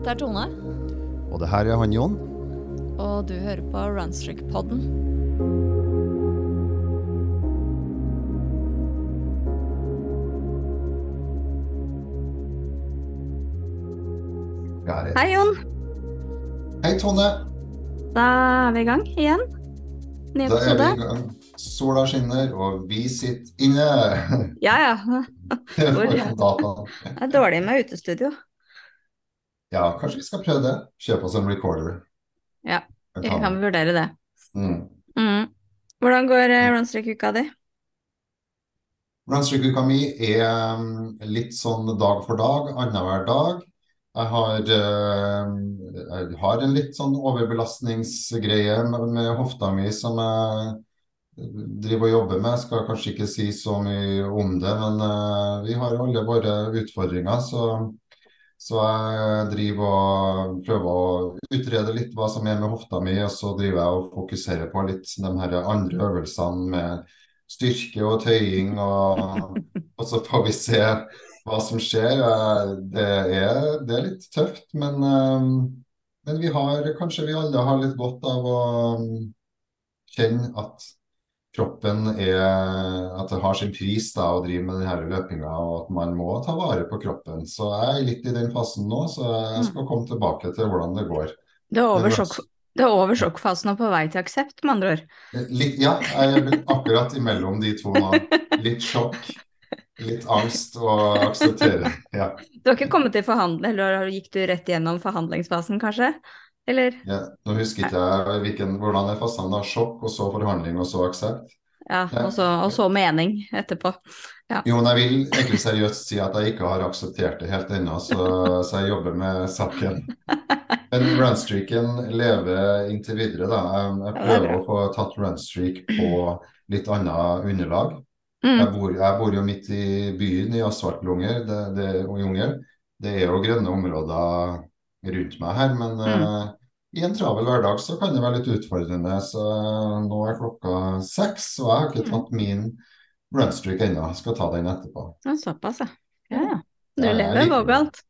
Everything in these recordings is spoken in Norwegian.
Dette er Tone, Og det her er han Jon. og du hører på Runstrick-podden. Hei, Jon. Hei, Tone. Da er vi i gang igjen. Ny Da er vi i gang. Sola skinner, og vi sitter inne. Ja, ja. Hvor? Det er dårlig med utestudio. Ja, kanskje vi skal prøve det. Kjøpe oss en recorder. Ja, Vi kan- kan vurdere det. Mm. Mm. Hvordan går eh, Runstrick-uka di? Runstreak-uka mi er um, litt sånn dag for dag, annenhver dag. Jeg har, eh, jeg har en litt sånn overbelastningsgreie med, med hofta mi som jeg driver og jobber med. Jeg skal kanskje ikke si så mye om det, men uh, vi har alle våre utfordringer. Så, så jeg driver og prøver å utrede litt hva som er med hofta mi, og så driver jeg og fokuserer på litt de her andre øvelsene med styrke og tøying, og, og så får vi se hva som skjer. Det er, det er litt tøft, men, eh, men vi har, kanskje vi alle har litt godt av å mm, kjenne at kroppen er At det har sin pris da, å drive med denne løpinga, og at man må ta vare på kroppen. Så jeg er litt i den fasen nå, så jeg skal komme tilbake til hvordan det går. Det er over, sjokk, det er over sjokkfasen og på vei til aksept, med andre ord. Litt, ja, jeg er akkurat imellom de to nå. Litt sjokk, litt angst og akseptere. Ja. Du har ikke kommet til forhandling, eller gikk du rett gjennom forhandlingsfasen, kanskje? Eller? Ja, nå husker ikke jeg hvilken, hvordan det fasene. da. Sjokk, og så forhandling, og så aksept. Ja, og så, og så mening etterpå. Jo, men jeg vil egentlig seriøst si at jeg ikke har akseptert det helt ennå, så, så jeg jobber med saken. Men runstreaken lever inntil videre, da. Jeg, Ja, er prøver å få tatt runstreak på litt annet underlag. Mm. Jeg bor, jeg bor jo midt i byen, i asfaltlunger det, det, og jungel. Det er jo grønne områder rundt meg her, men Mm. uh, i en travel hverdag så kan det være litt utfordrende. Så nå er klokka seks, og jeg har ikke Mm. tatt min runstreak ennå. Skal ta den etterpå. Såpass, ja. Du Jeg- lever vågalt.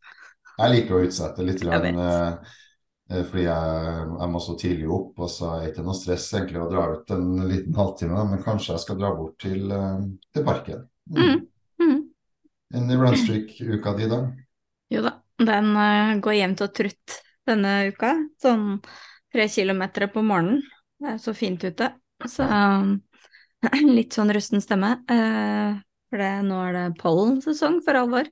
Jeg liker å utsette litt, Jeg grann, vet. eh, eh, fordi jeg, jeg må så tidlig opp. Og så er det ikke noe stress egentlig å dra ut en liten halvtime, men kanskje jeg skal dra bort til, uh, til parken. Mm. Mm. En runstreak-uka di, da? Jo da, den eh, går jevnt og trutt denne uka. Sånn tre kilometer på morgenen. Det er så fint ute. Så litt sånn rusten stemme. eh, for det, nå er det pollensesong for alvor,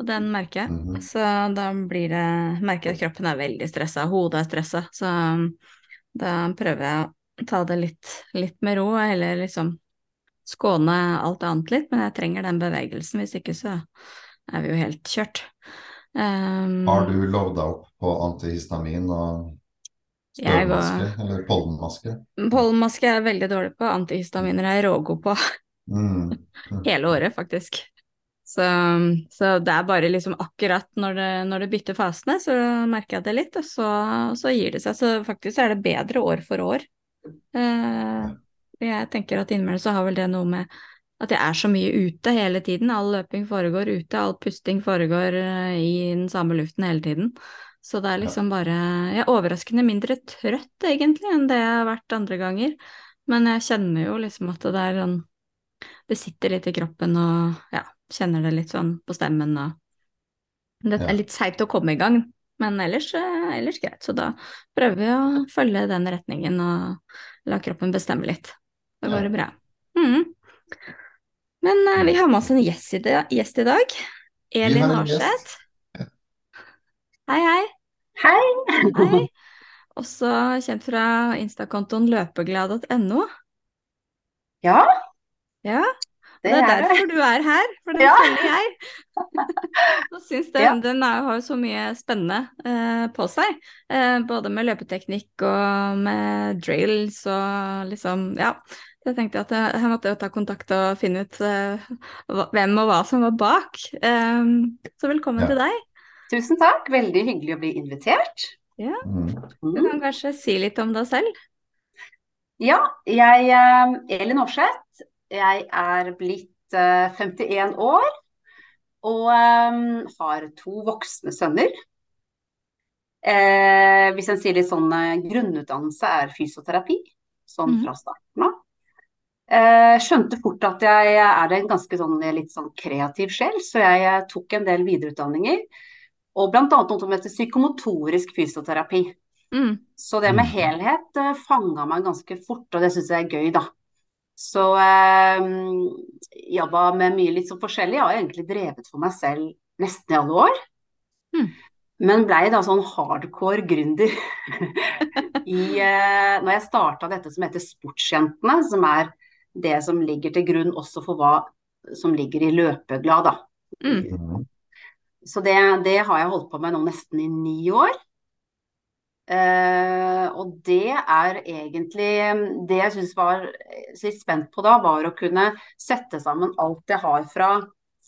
og den merker jeg. Mhm. Så da blir det Merker jeg at kroppen er veldig stressa, hodet er stressa. Så da prøver jeg å ta det litt, litt med ro, eller liksom skåne alt annet litt. Men jeg trenger den bevegelsen, hvis ikke så er vi jo helt kjørt. Um, Har du lovd deg opp på antihistamin og støvmaske, eller pollenmaske? Pollenmaske er jeg veldig dårlig på, antihistaminer er jeg rågod på Mm. hele året, faktisk. Så, så det er bare liksom akkurat når det, når det bytter fasene, så merker jeg det litt, og så, så gir det seg. Så faktisk er det bedre år for år. Uh, jeg tenker at innimellom så har vel det noe med at jeg er så mye ute hele tiden. All løping foregår ute, all pusting foregår eh, i den samme luften hele tiden. Så det er liksom bare Jeg er overraskende mindre trøtt, egentlig, enn det jeg har vært andre ganger. Men jeg kjenner jo liksom at det er sånn Det sitter litt i kroppen, og ja, kjenner det litt sånn på stemmen og Det er litt seigt å komme i gang, men ellers, eh, ellers greit. Så da prøver vi å følge den retningen og la kroppen bestemme litt. Da går Ja. det bra. Mhm. Men uh, vi har med oss en gjest i, gjest i dag. Elin har. Harseth. Hei, hei. Hei! Hei. Også kjent fra instakontoen løpeglad.no. Ja, Ja, det det er er derfor du er her, for det Ja. følger jeg. Og syns den, Ja. den er, har jo så mye spennende eh, på seg. Eh, både med løpeteknikk og med drills og liksom, ja. Så jeg tenkte at jeg, jeg måtte jo ta kontakt og finne ut uh, hvem og hva som var bak. Um, så velkommen Ja. til deg. Tusen takk, veldig hyggelig å bli invitert. Ja. Du Mm. kan kanskje si litt om deg selv? Ja, jeg er Elin Aarseth. Jeg er blitt eh, 51 år og eh, har to voksne sønner. Eh, hvis en sier litt sånn eh, grunnutdannelse er fysioterapi, sånn Mhm. fra starten av. Eh, skjønte fort at jeg er en ganske sånn litt sånn kreativ sjel, så jeg eh, tok en del videreutdanninger. Og annet noe som heter psykomotorisk fysioterapi. Mm. Så det med Mhm. helhet uh, fanga meg ganske fort, og det syns jeg er gøy, da. Så eh, jobba med mye litt sånn forskjellig. Jeg har egentlig drevet for meg selv nesten i alle år. Mm. Men blei da sånn hardcore gründer i eh, Når jeg starta dette som heter Sportsjentene, som er det som ligger til grunn også for hva som ligger i Løpeglad, da. Mm. Så det, det har jeg holdt på med nå nesten i ni år. Eh, og det er egentlig Det jeg syns var litt spent på da, var å kunne sette sammen alt jeg har fra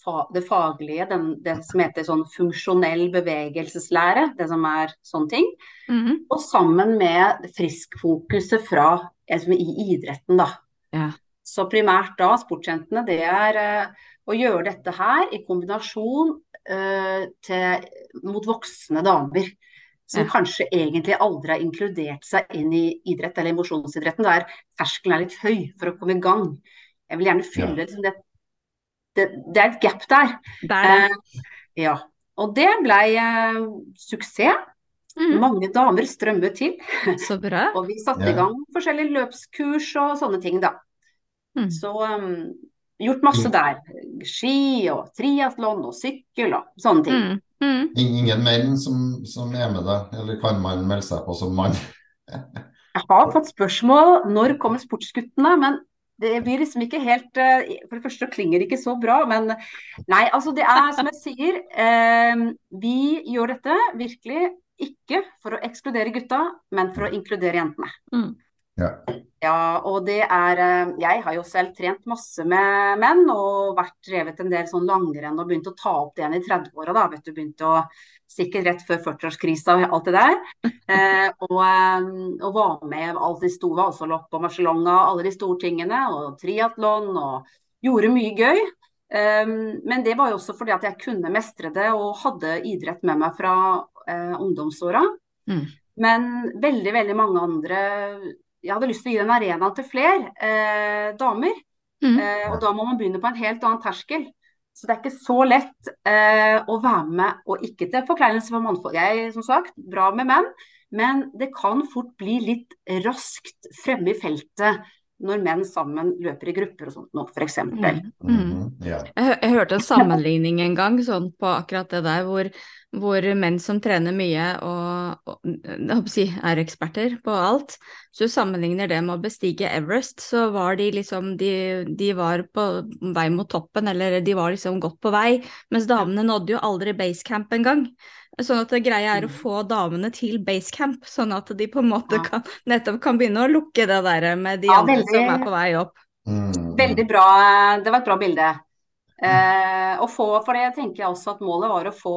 fa det faglige, den, det som heter sånn funksjonell bevegelseslære, det som er sånne ting, Mhm. og sammen med friskfokuset fra i idretten, da. Ja. Så primært da, sportsjentene, det er eh, å gjøre dette her i kombinasjon eh, til, mot voksne damer. Som Ja. kanskje egentlig aldri har inkludert seg inn i idrett eller mosjonsidretten. Der terskelen er litt høy for å komme i gang. Jeg vil gjerne fylle liksom, det, det, det er et gap der. der er. Eh, ja. Og det blei eh, suksess. Mm. Mange damer strømmet til. Så bra. Og vi satte Ja. i gang forskjellige løpskurs og sånne ting, da. Mm. Så um, gjort masse Mm. der. Ski og triatlon og sykkel og sånne ting. Mm. Mm. Ingen menn som, som er med deg, eller kan man melde seg på som mann? Jeg har fått spørsmål når kommer sportsguttene, men det blir liksom ikke helt eh, For det første klinger det ikke så bra, men nei, altså det er som jeg sier. eh, vi gjør dette virkelig ikke for å ekskludere gutta, men for å inkludere jentene. Mm. Ja. Ja, og det er eh, Jeg har jo selv trent masse med menn og vært drevet en del sånn langrenn og begynt å ta opp det igjen i 30-åra, da. Vet du, begynte å Sikkert rett før 40-årskrisa og alt det der. Eh, og, eh, og var med alt de store, altså lopp og Marcialonga, alle de store tingene. Og triatlon og gjorde mye gøy. Eh, men det var jo også fordi at jeg kunne mestre det og hadde idrett med meg fra eh, ungdomsåra. Mm. Men veldig, veldig mange andre Jeg hadde lyst til å gi den arenaen til flere eh, damer. Mm. Eh, og da må man begynne på en helt annen terskel. Så det er ikke så lett eh, å være med, og ikke til forkleinelse for mannfolk. Jeg, som sagt, bra med menn, men det kan fort bli litt raskt fremme i feltet når menn sammen løper i grupper og sånt nå, f.eks. Mm. Mm. Mhm. Ja. Jeg, jeg hørte en sammenligning en gang sånn på akkurat det der, hvor, hvor menn som trener mye og, og jeg å si, er eksperter på alt, så sammenligner det med å bestige Everest, så var de liksom de, de var på vei mot toppen, eller de var liksom godt på vei, mens damene nådde jo aldri basecamp engang. Sånn at greia er å Mm. få damene til basecamp, sånn at de på en måte Ja. kan, nettopp kan begynne å lukke det der med de Ja, andre veldig- som er på vei opp. Veldig bra. Det var et bra bilde. Eh, å få, for det tenker jeg også at målet var å få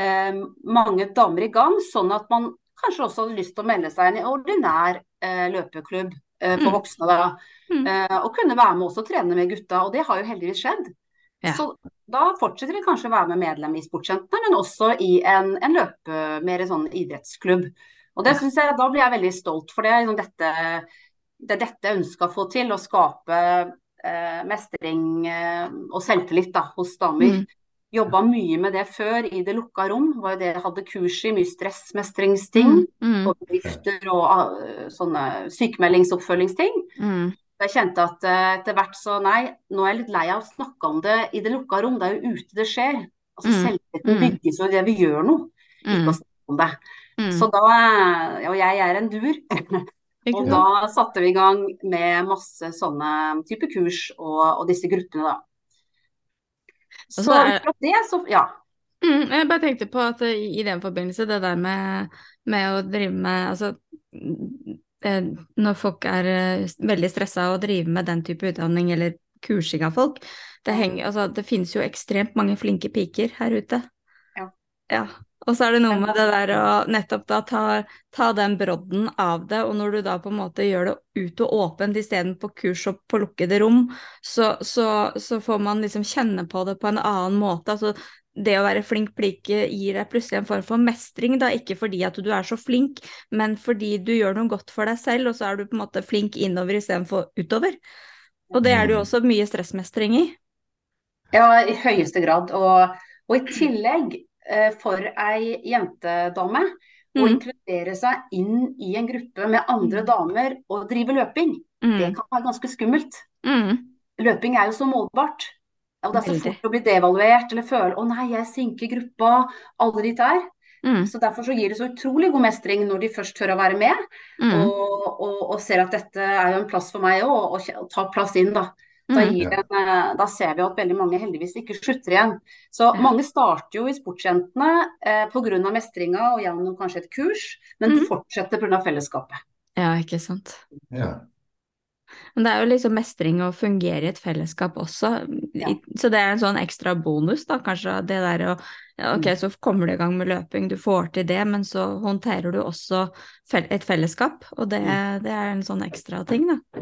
eh, mange damer i gang, sånn at man kanskje også hadde lyst til å melde seg inn i ordinær eh, løpeklubb eh, for Mm. voksne. da. Mm. Eh, og kunne være med også og trene med gutta, og det har jo heldigvis skjedd. Ja. Så da fortsetter vi kanskje å være med medlem i Sportsjentene, men også i en, en løpe, mer sånn idrettsklubb. Og det synes jeg, Da blir jeg veldig stolt, for det liksom dette, det er dette jeg ønsker å få til. Å skape eh, mestring eh, og selvtillit da, hos damer. Mm. Jobba mye med det før i det lukka rom. var jo det jeg hadde kurs i. Mye stressmestringsting. Mm. Mm. Og bedrifter og ah, sånne sykemeldingsoppfølgingsting. Mm. Jeg kjente at eh, etter hvert så nei, nå er jeg litt lei av å snakke om det i det lukka rom. Det er jo ute det skjer. Altså Mm. Selvtilliten Mm. bygges jo i det vi gjør noe, ikke Mm. å snakke om det. Så da, eh, Og jeg er en dur. Og da satte vi i gang med masse sånne type kurs og, og disse gruppene, da. Så så er- det, så ja. Mm, jeg bare tenkte på at eh, i den forbindelse, det der med, med å drive med Altså, mm, eh, når folk er eh, veldig stressa og driver med den type utdanning eller kursing av folk, det, henger, altså, det finnes jo ekstremt mange flinke piker her ute. Ja. Ja. Og så er det noe med det der å nettopp da ta, ta den brodden av det, og når du da på en måte gjør det ut og åpent istedenfor kurs og på lukkede rom, så, så, så får man liksom kjenne på det på en annen måte. Altså, det å være flink pike gir deg plutselig en form for mestring, da, ikke fordi at du er så flink, men fordi du gjør noe godt for deg selv, og så er du på en måte flink innover istedenfor utover. Og det er det jo Mm. også mye stressmestring i. Ja, i høyeste grad. Og, og i tillegg, for ei jentedame, å Mm. inkludere seg inn i en gruppe med andre damer og drive løping, det Mm. kan være ganske skummelt. Mm. Løping er jo så målbart. Og det er så Veldig. fort å bli devaluert eller føle 'å nei, jeg sinker gruppa', alle de der. Mm. Så derfor så gir det så utrolig god mestring når de først tør å være med, Mm. og, og, og ser at dette er jo en plass for meg òg, og, og, og ta plass inn, da. Da, Mm. en, eh, da ser vi at veldig mange heldigvis ikke slutter igjen. Så mange starter jo i Sportsjentene eh, pga. mestringa og gjennom kanskje et kurs, men Mhm. fortsetter pga. fellesskapet. Ja, ikke sant. Ja. Men det er jo liksom mestring å fungere i et fellesskap også, Ja. Så det er en sånn ekstra bonus, da, kanskje, det der å Ok, Mm. så kommer du i gang med løping, du får til det, men så håndterer du også fel et fellesskap, og det, Mm. det er en sånn ekstra ting, da.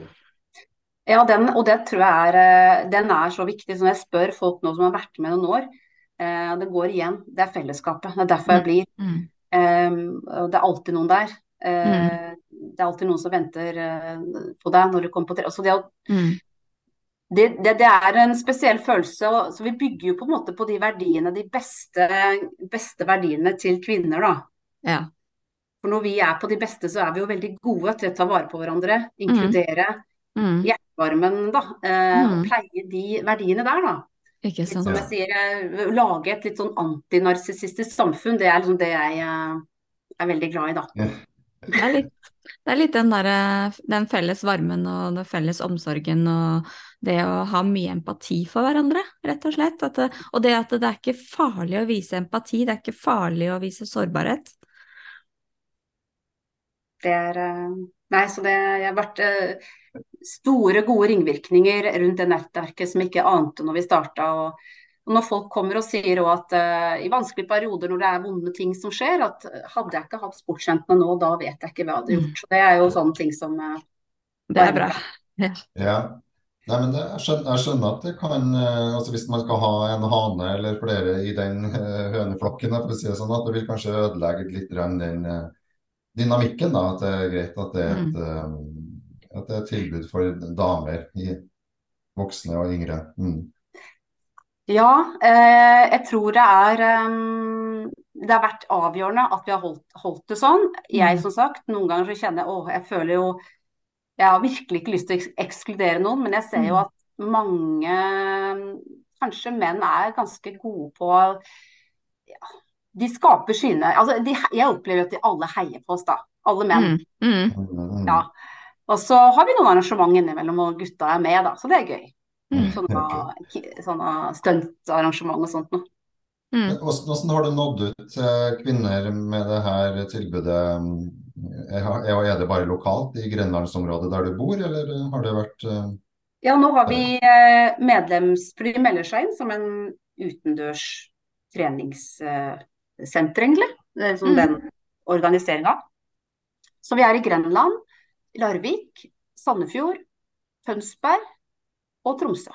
Ja, den, og det tror jeg er, eh, den er så viktig. Så når jeg spør folk nå som har vært med noen år, eh, det går igjen. Det er fellesskapet. Det er derfor jeg blir. Mm. Um, det er alltid noen der. Eh, Det er alltid noen som venter på deg når du kommer på tre... Altså det, Mm. det, det, det er en spesiell følelse. Og, så vi bygger jo på en måte på de verdiene, de beste, beste verdiene til kvinner, da. Ja. For når vi er på de beste, så er vi jo veldig gode til å ta vare på hverandre. Inkludere Mm. Hjertevarmen, da. Eh, Mm. Pleie de verdiene der, da. Ikke Litt som jeg sier, eh, lage et litt sånn antinarsissistisk samfunn, det er liksom det jeg eh, er veldig glad i, da. Det er litt, det er litt den derre den felles varmen og den felles omsorgen og det å ha mye empati for hverandre, rett og slett. At det, og det at det er ikke farlig å vise empati, det er ikke farlig å vise sårbarhet. Det er eh, Nei, så det har vært eh, store, gode ringvirkninger rundt det nettverket som ikke ante når vi starta. Og, og når folk kommer og sier at uh, i vanskelige perioder når det er vonde ting som skjer, at eh, hadde jeg ikke hatt sportsjentene nå, da vet jeg ikke hva jeg hadde gjort. Så det er jo sånne ting som uh, Det er bra. Ja. Nei, men det, jeg, skjønner, jeg skjønner at det kan uh, altså Hvis man skal ha en hane eller flere i den høneflokken, for å si det sånn, at det vil kanskje ødelegge litt grann den dynamikken. da, At det er greit at det er et, eh, at det er tilbud for damer, i voksne og yngre. Mm. Ja, eh, jeg tror det er um, Det har vært avgjørende at vi har holdt, holdt det sånn. Jeg Mm. som sagt, noen ganger så kjenner jeg åh, jeg føler jo Jeg har virkelig ikke lyst til å ekskludere noen, men jeg ser jo Mm. at mange, kanskje menn, er ganske gode på ja, De skaper sine altså de, Jeg opplever at de alle heier på oss, da. Alle menn. Mm. Mm, mm. Ja. Og så har vi noen arrangement innimellom, og gutta er med, da. Så det er gøy. Mm. Sånne, sånne stuntarrangement og sånt noe. Mm. Hvordan, har du nådd ut til kvinner med det her tilbudet? Er, det bare lokalt i grenlandsområdet der du bor, eller har det vært eh, Ja, nå har vi eh, medlems... For de melder seg inn som en utendørs treningssenter, egentlig. Er Som Mm. den organiseringa. Så vi er i Grenland, Larvik, Sandefjord, Tønsberg og Tromsø.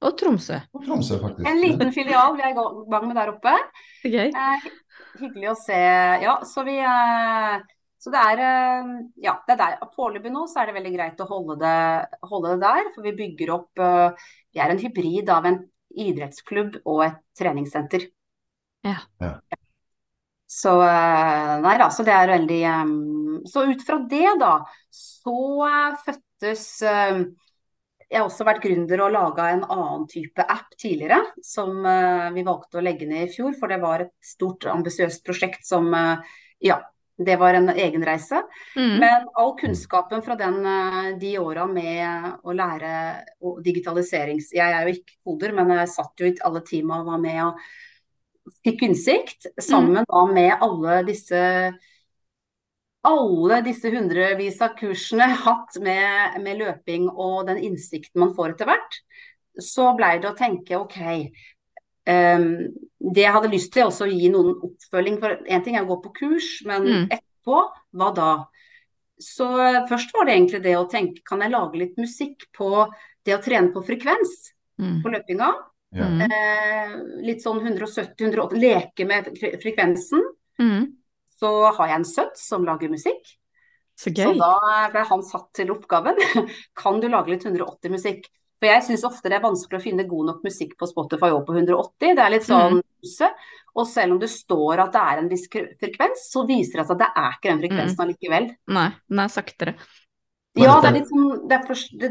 Og Tromsø. Og Tromsø, faktisk? En liten filial vi er i gang med der oppe. Okay. gøy. Eh, hyggelig å se. Ja, så vi eh, Så det er eh, Ja, det er der. Foreløpig nå så er det veldig greit å holde det, holde det der. For vi bygger opp eh, Vi er en hybrid av en idrettsklubb og et treningssenter. Ja. Ja. Så eh, Nei da, så det er veldig eh, Så ut fra det, da, så eh, fødtes eh, jeg har også vært gründer og laga en annen type app tidligere, som eh, vi valgte å legge ned i fjor. For det var et stort, ambisiøst prosjekt som Ja, det var en egen reise. Mm. Men all kunnskapen fra den, de åra med å lære og digitaliserings... Jeg er jo ikke koder, men jeg satt jo i alle teama og var med og fikk innsikt. Sammen da med alle disse alle disse hundrevis av kursene hatt med, med løping og den innsikten man får etter hvert, så blei det å tenke OK. Um, det jeg hadde lyst til også å gi noen oppfølging, for én ting er å gå på kurs, men Mm. etterpå, hva da? Så eh, først var det egentlig det å tenke, kan jeg lage litt musikk på det å trene på frekvens Mm. på løpinga? Ja. Eh, litt sånn 170-180, leke med frekvensen. Mm. Så har jeg en sønn som lager musikk. Så Så da ble han satt til oppgaven. Kan du lage litt 180-musikk? For jeg syns ofte det er vanskelig å finne god nok musikk på Spotify og på 180. Det er litt sånn mm. Og selv om det står at det er en viss frekvens, så viser det seg at det er ikke den frekvensen allikevel. Nei, den er saktere. Men Ja, det er litt sånn det er for, det,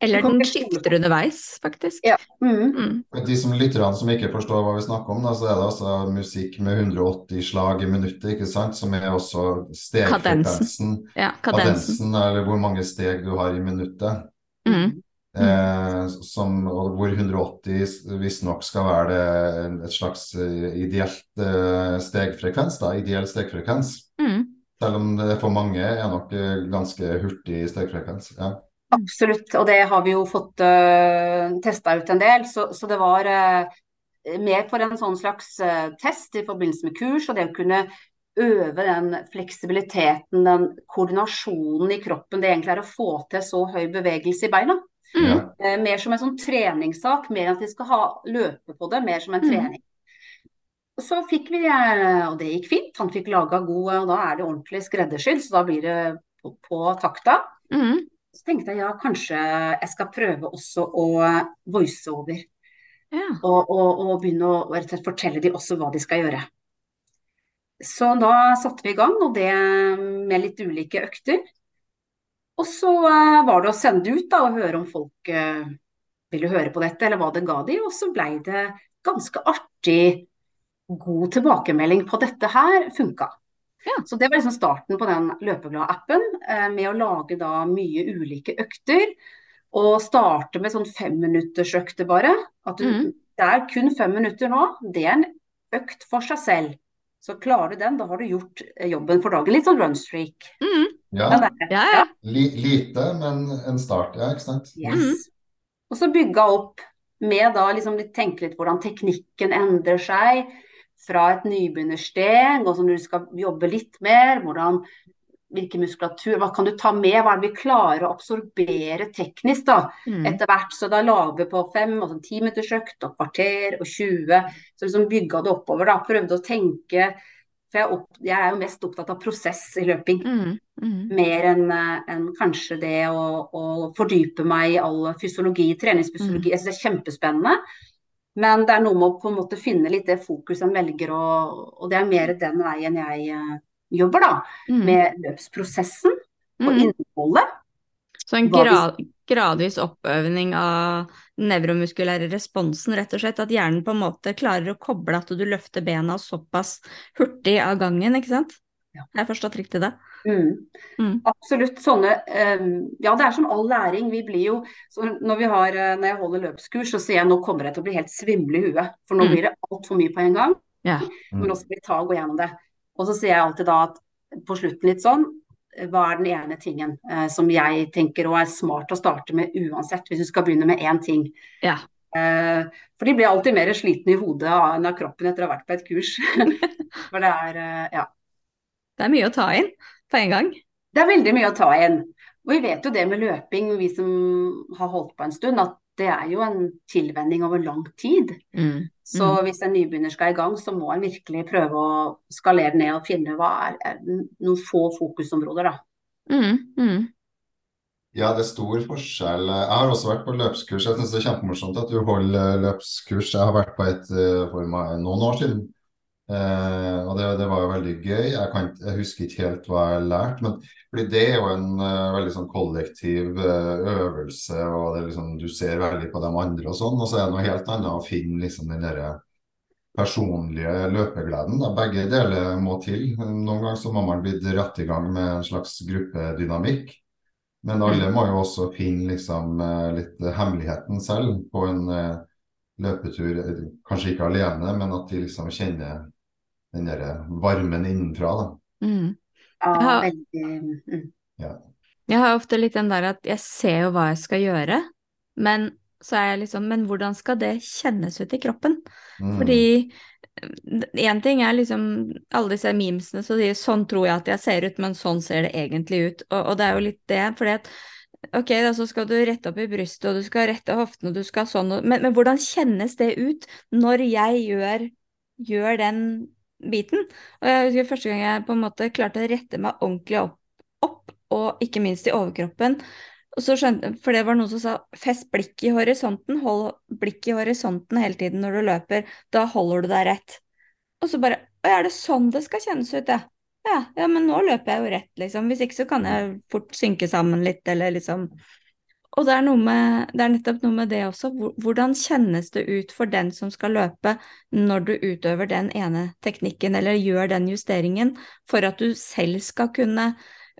Eller den skifter underveis, faktisk. Ja. Mm. Mm. De som lytterne som ikke forstår hva vi snakker om, da, så er det altså musikk med 180 slag i minuttet, ikke sant? Som er også stegfrekvensen. Ja, kadensen. Kadensen, eller hvor mange steg du har i minuttet. Mm. Eh, som, og hvor 180 visstnok skal være det, et slags eh, ideelt eh, stegfrekvens, da, ideell stegfrekvens. Mm. Selv om det for mange er nok eh, ganske hurtig stegfrekvens. Ja. Absolutt, og det har vi jo fått uh, testa ut en del. Så, så det var uh, mer for en sånn slags uh, test i forbindelse med kurs, og det å kunne øve den fleksibiliteten, den koordinasjonen i kroppen det egentlig er å få til så høy bevegelse i beina. Mm. Eh, mer som en sånn treningssak, mer enn at de skal ha, løpe på det, mer som en Mm. trening. Så fikk vi, eh, og det gikk fint, han fikk laga god, og da er det ordentlig skreddersydd, så da blir det på, på takta. Mm. Så tenkte jeg ja, kanskje jeg skal prøve også å voice over. Ja. Og, og, og begynne å og fortelle de også hva de skal gjøre. Så da satte vi i gang, og det med litt ulike økter. Og så eh, var det å sende ut da, og høre om folk eh, ville høre på dette, eller hva det ga de. Og så blei det ganske artig, god tilbakemelding på dette her funka. Ja. Så det var liksom starten på den Løpeglad-appen, eh, med å lage da mye ulike økter. Og starte med sånn femminuttersøkter bare. At du, mm. Det er kun fem minutter nå. Det er en økt for seg selv. Så klarer du den, da har du gjort eh, jobben for dagen. Litt sånn runstreak. Mm. Ja. Ja, ja. li, lite, men en start, ja, ikke sant? Yes. Og så bygga opp med da liksom litt, tenke litt hvordan teknikken endrer seg fra et nybegynnersteg, og som du skal jobbe litt mer, hvordan hvilken muskulatur, hva kan du ta med, hva er det vi klarer å absorbere teknisk da, Mm. etter hvert. Så da la vi på fem, og sånn ti minutters økt, og kvarter, og 20. Så liksom bygga det oppover, da. Prøvde å tenke For jeg, opp, jeg er jo mest opptatt av prosess i løping. Mm. Mm. Mer enn en kanskje det å, å fordype meg i all fysiologi, treningsfysiologi. Jeg synes det er kjempespennende. Men det er noe med å på en måte finne litt det fokuset en velger, og, og det er mer den veien jeg uh, jobber, da. Mm. Med løpsprosessen og Mm. innholdet. Så en grad, gradvis oppøvning av nevromuskulære responsen, rett og slett. At hjernen på en måte klarer å koble at du løfter bena såpass hurtig av gangen, ikke sant? Jeg forstått riktig det? Mm. Mm. Absolutt sånne eh, Ja, det er som all læring. Vi blir jo så Når vi har eh, Når jeg holder løpskurs, så sier jeg nå kommer jeg til å bli helt svimmel i huet. For nå Mm. blir det altfor mye på en gang. Ja. Men nå skal vi ta og gå gjennom det. Og så sier jeg alltid da at på slutten litt sånn Hva er den ene tingen eh, som jeg tenker og er smart å starte med uansett, hvis du skal begynne med én ting? Ja. Eh, for de blir alltid mer slitne i hodet enn av kroppen etter å ha vært på et kurs. for det er eh, ja. Det er mye å ta inn på en gang. Det er veldig mye å ta inn. Og vi vet jo det med løping, vi som har holdt på en stund, at det er jo en tilvenning over lang tid. Mm. Så hvis en nybegynner skal i gang, så må en virkelig prøve å skalere ned og finne hva er, er noen få fokusområder, da. Mm. Mm. Ja, det er stor forskjell. Jeg har også vært på løpskurs. Jeg syns det er kjempemorsomt at du holder løpskurs. Jeg har vært på et eh, for meg, noen år siden. Eh, og det, det var jo veldig gøy. Jeg, kan, jeg husker ikke helt hva jeg lærte, men fordi det er jo en uh, veldig sånn kollektiv uh, øvelse, og det liksom, du ser veldig på de andre og sånn. Og så er det noe helt annet å finne liksom den derre personlige løpegleden. Da. Begge deler må til. Noen ganger så må man bli dratt i gang med en slags gruppedynamikk. Men alle må jo også finne liksom eh, litt hemmeligheten selv på en uh, løpetur. Kanskje ikke alene, men at de liksom kjenner den derre varmen innenfra. da. Mm. Ja, Ja. veldig mm. Jeg har ofte litt den der at jeg ser jo hva jeg skal gjøre, men så er jeg liksom Men hvordan skal det kjennes ut i kroppen? Mm. Fordi én ting er liksom alle disse memesene som sier 'sånn tror jeg at jeg ser ut, men sånn ser det egentlig ut'. Og, og det er jo litt det, fordi at Ok, da så skal du rette opp i brystet, og du skal rette hoftene, og du skal sånn, men, men hvordan kjennes det ut når jeg gjør, gjør den biten? Og jeg husker første gang jeg på en måte klarte å rette meg ordentlig opp, opp og ikke minst i overkroppen. Skjønte, for det var noen som sa fest blikket i horisonten, hold blikket i horisonten hele tiden når du løper, da holder du deg rett. Og så bare Å, er det sånn det skal kjennes ut, ja? Ja, ja, men nå løper jeg jo rett, liksom. Hvis ikke så kan jeg fort synke sammen litt, eller liksom Og det er, med, det er nettopp noe med det også. Hvordan kjennes det ut for den som skal løpe, når du utøver den ene teknikken, eller gjør den justeringen, for at du selv skal kunne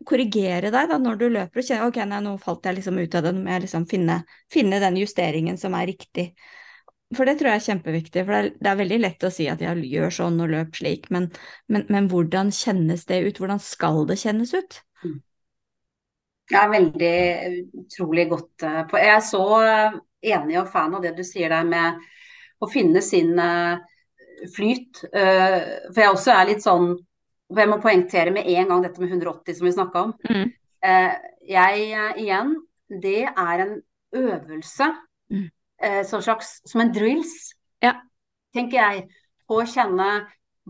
korrigere deg da når du løper og kjenner ok, nei, nå falt jeg liksom ut av det, nå må jeg liksom finne, finne den justeringen som er riktig. For det tror jeg er kjempeviktig, for det er, det er, veldig lett å si at jeg gjør sånn og løp slik, men, men, men, hvordan kjennes det ut? Hvordan skal det kjennes ut? Jeg er veldig utrolig godt eh, på Jeg er så eh, enig og fan av det du sier der med å finne sin eh, flyt. For jeg også er litt sånn jeg må poengtere med en gang dette med 180 som vi snakka om. Mm. Jeg igjen, det er en øvelse. Mm sånn slags som en drills, ja. tenker jeg, på å kjenne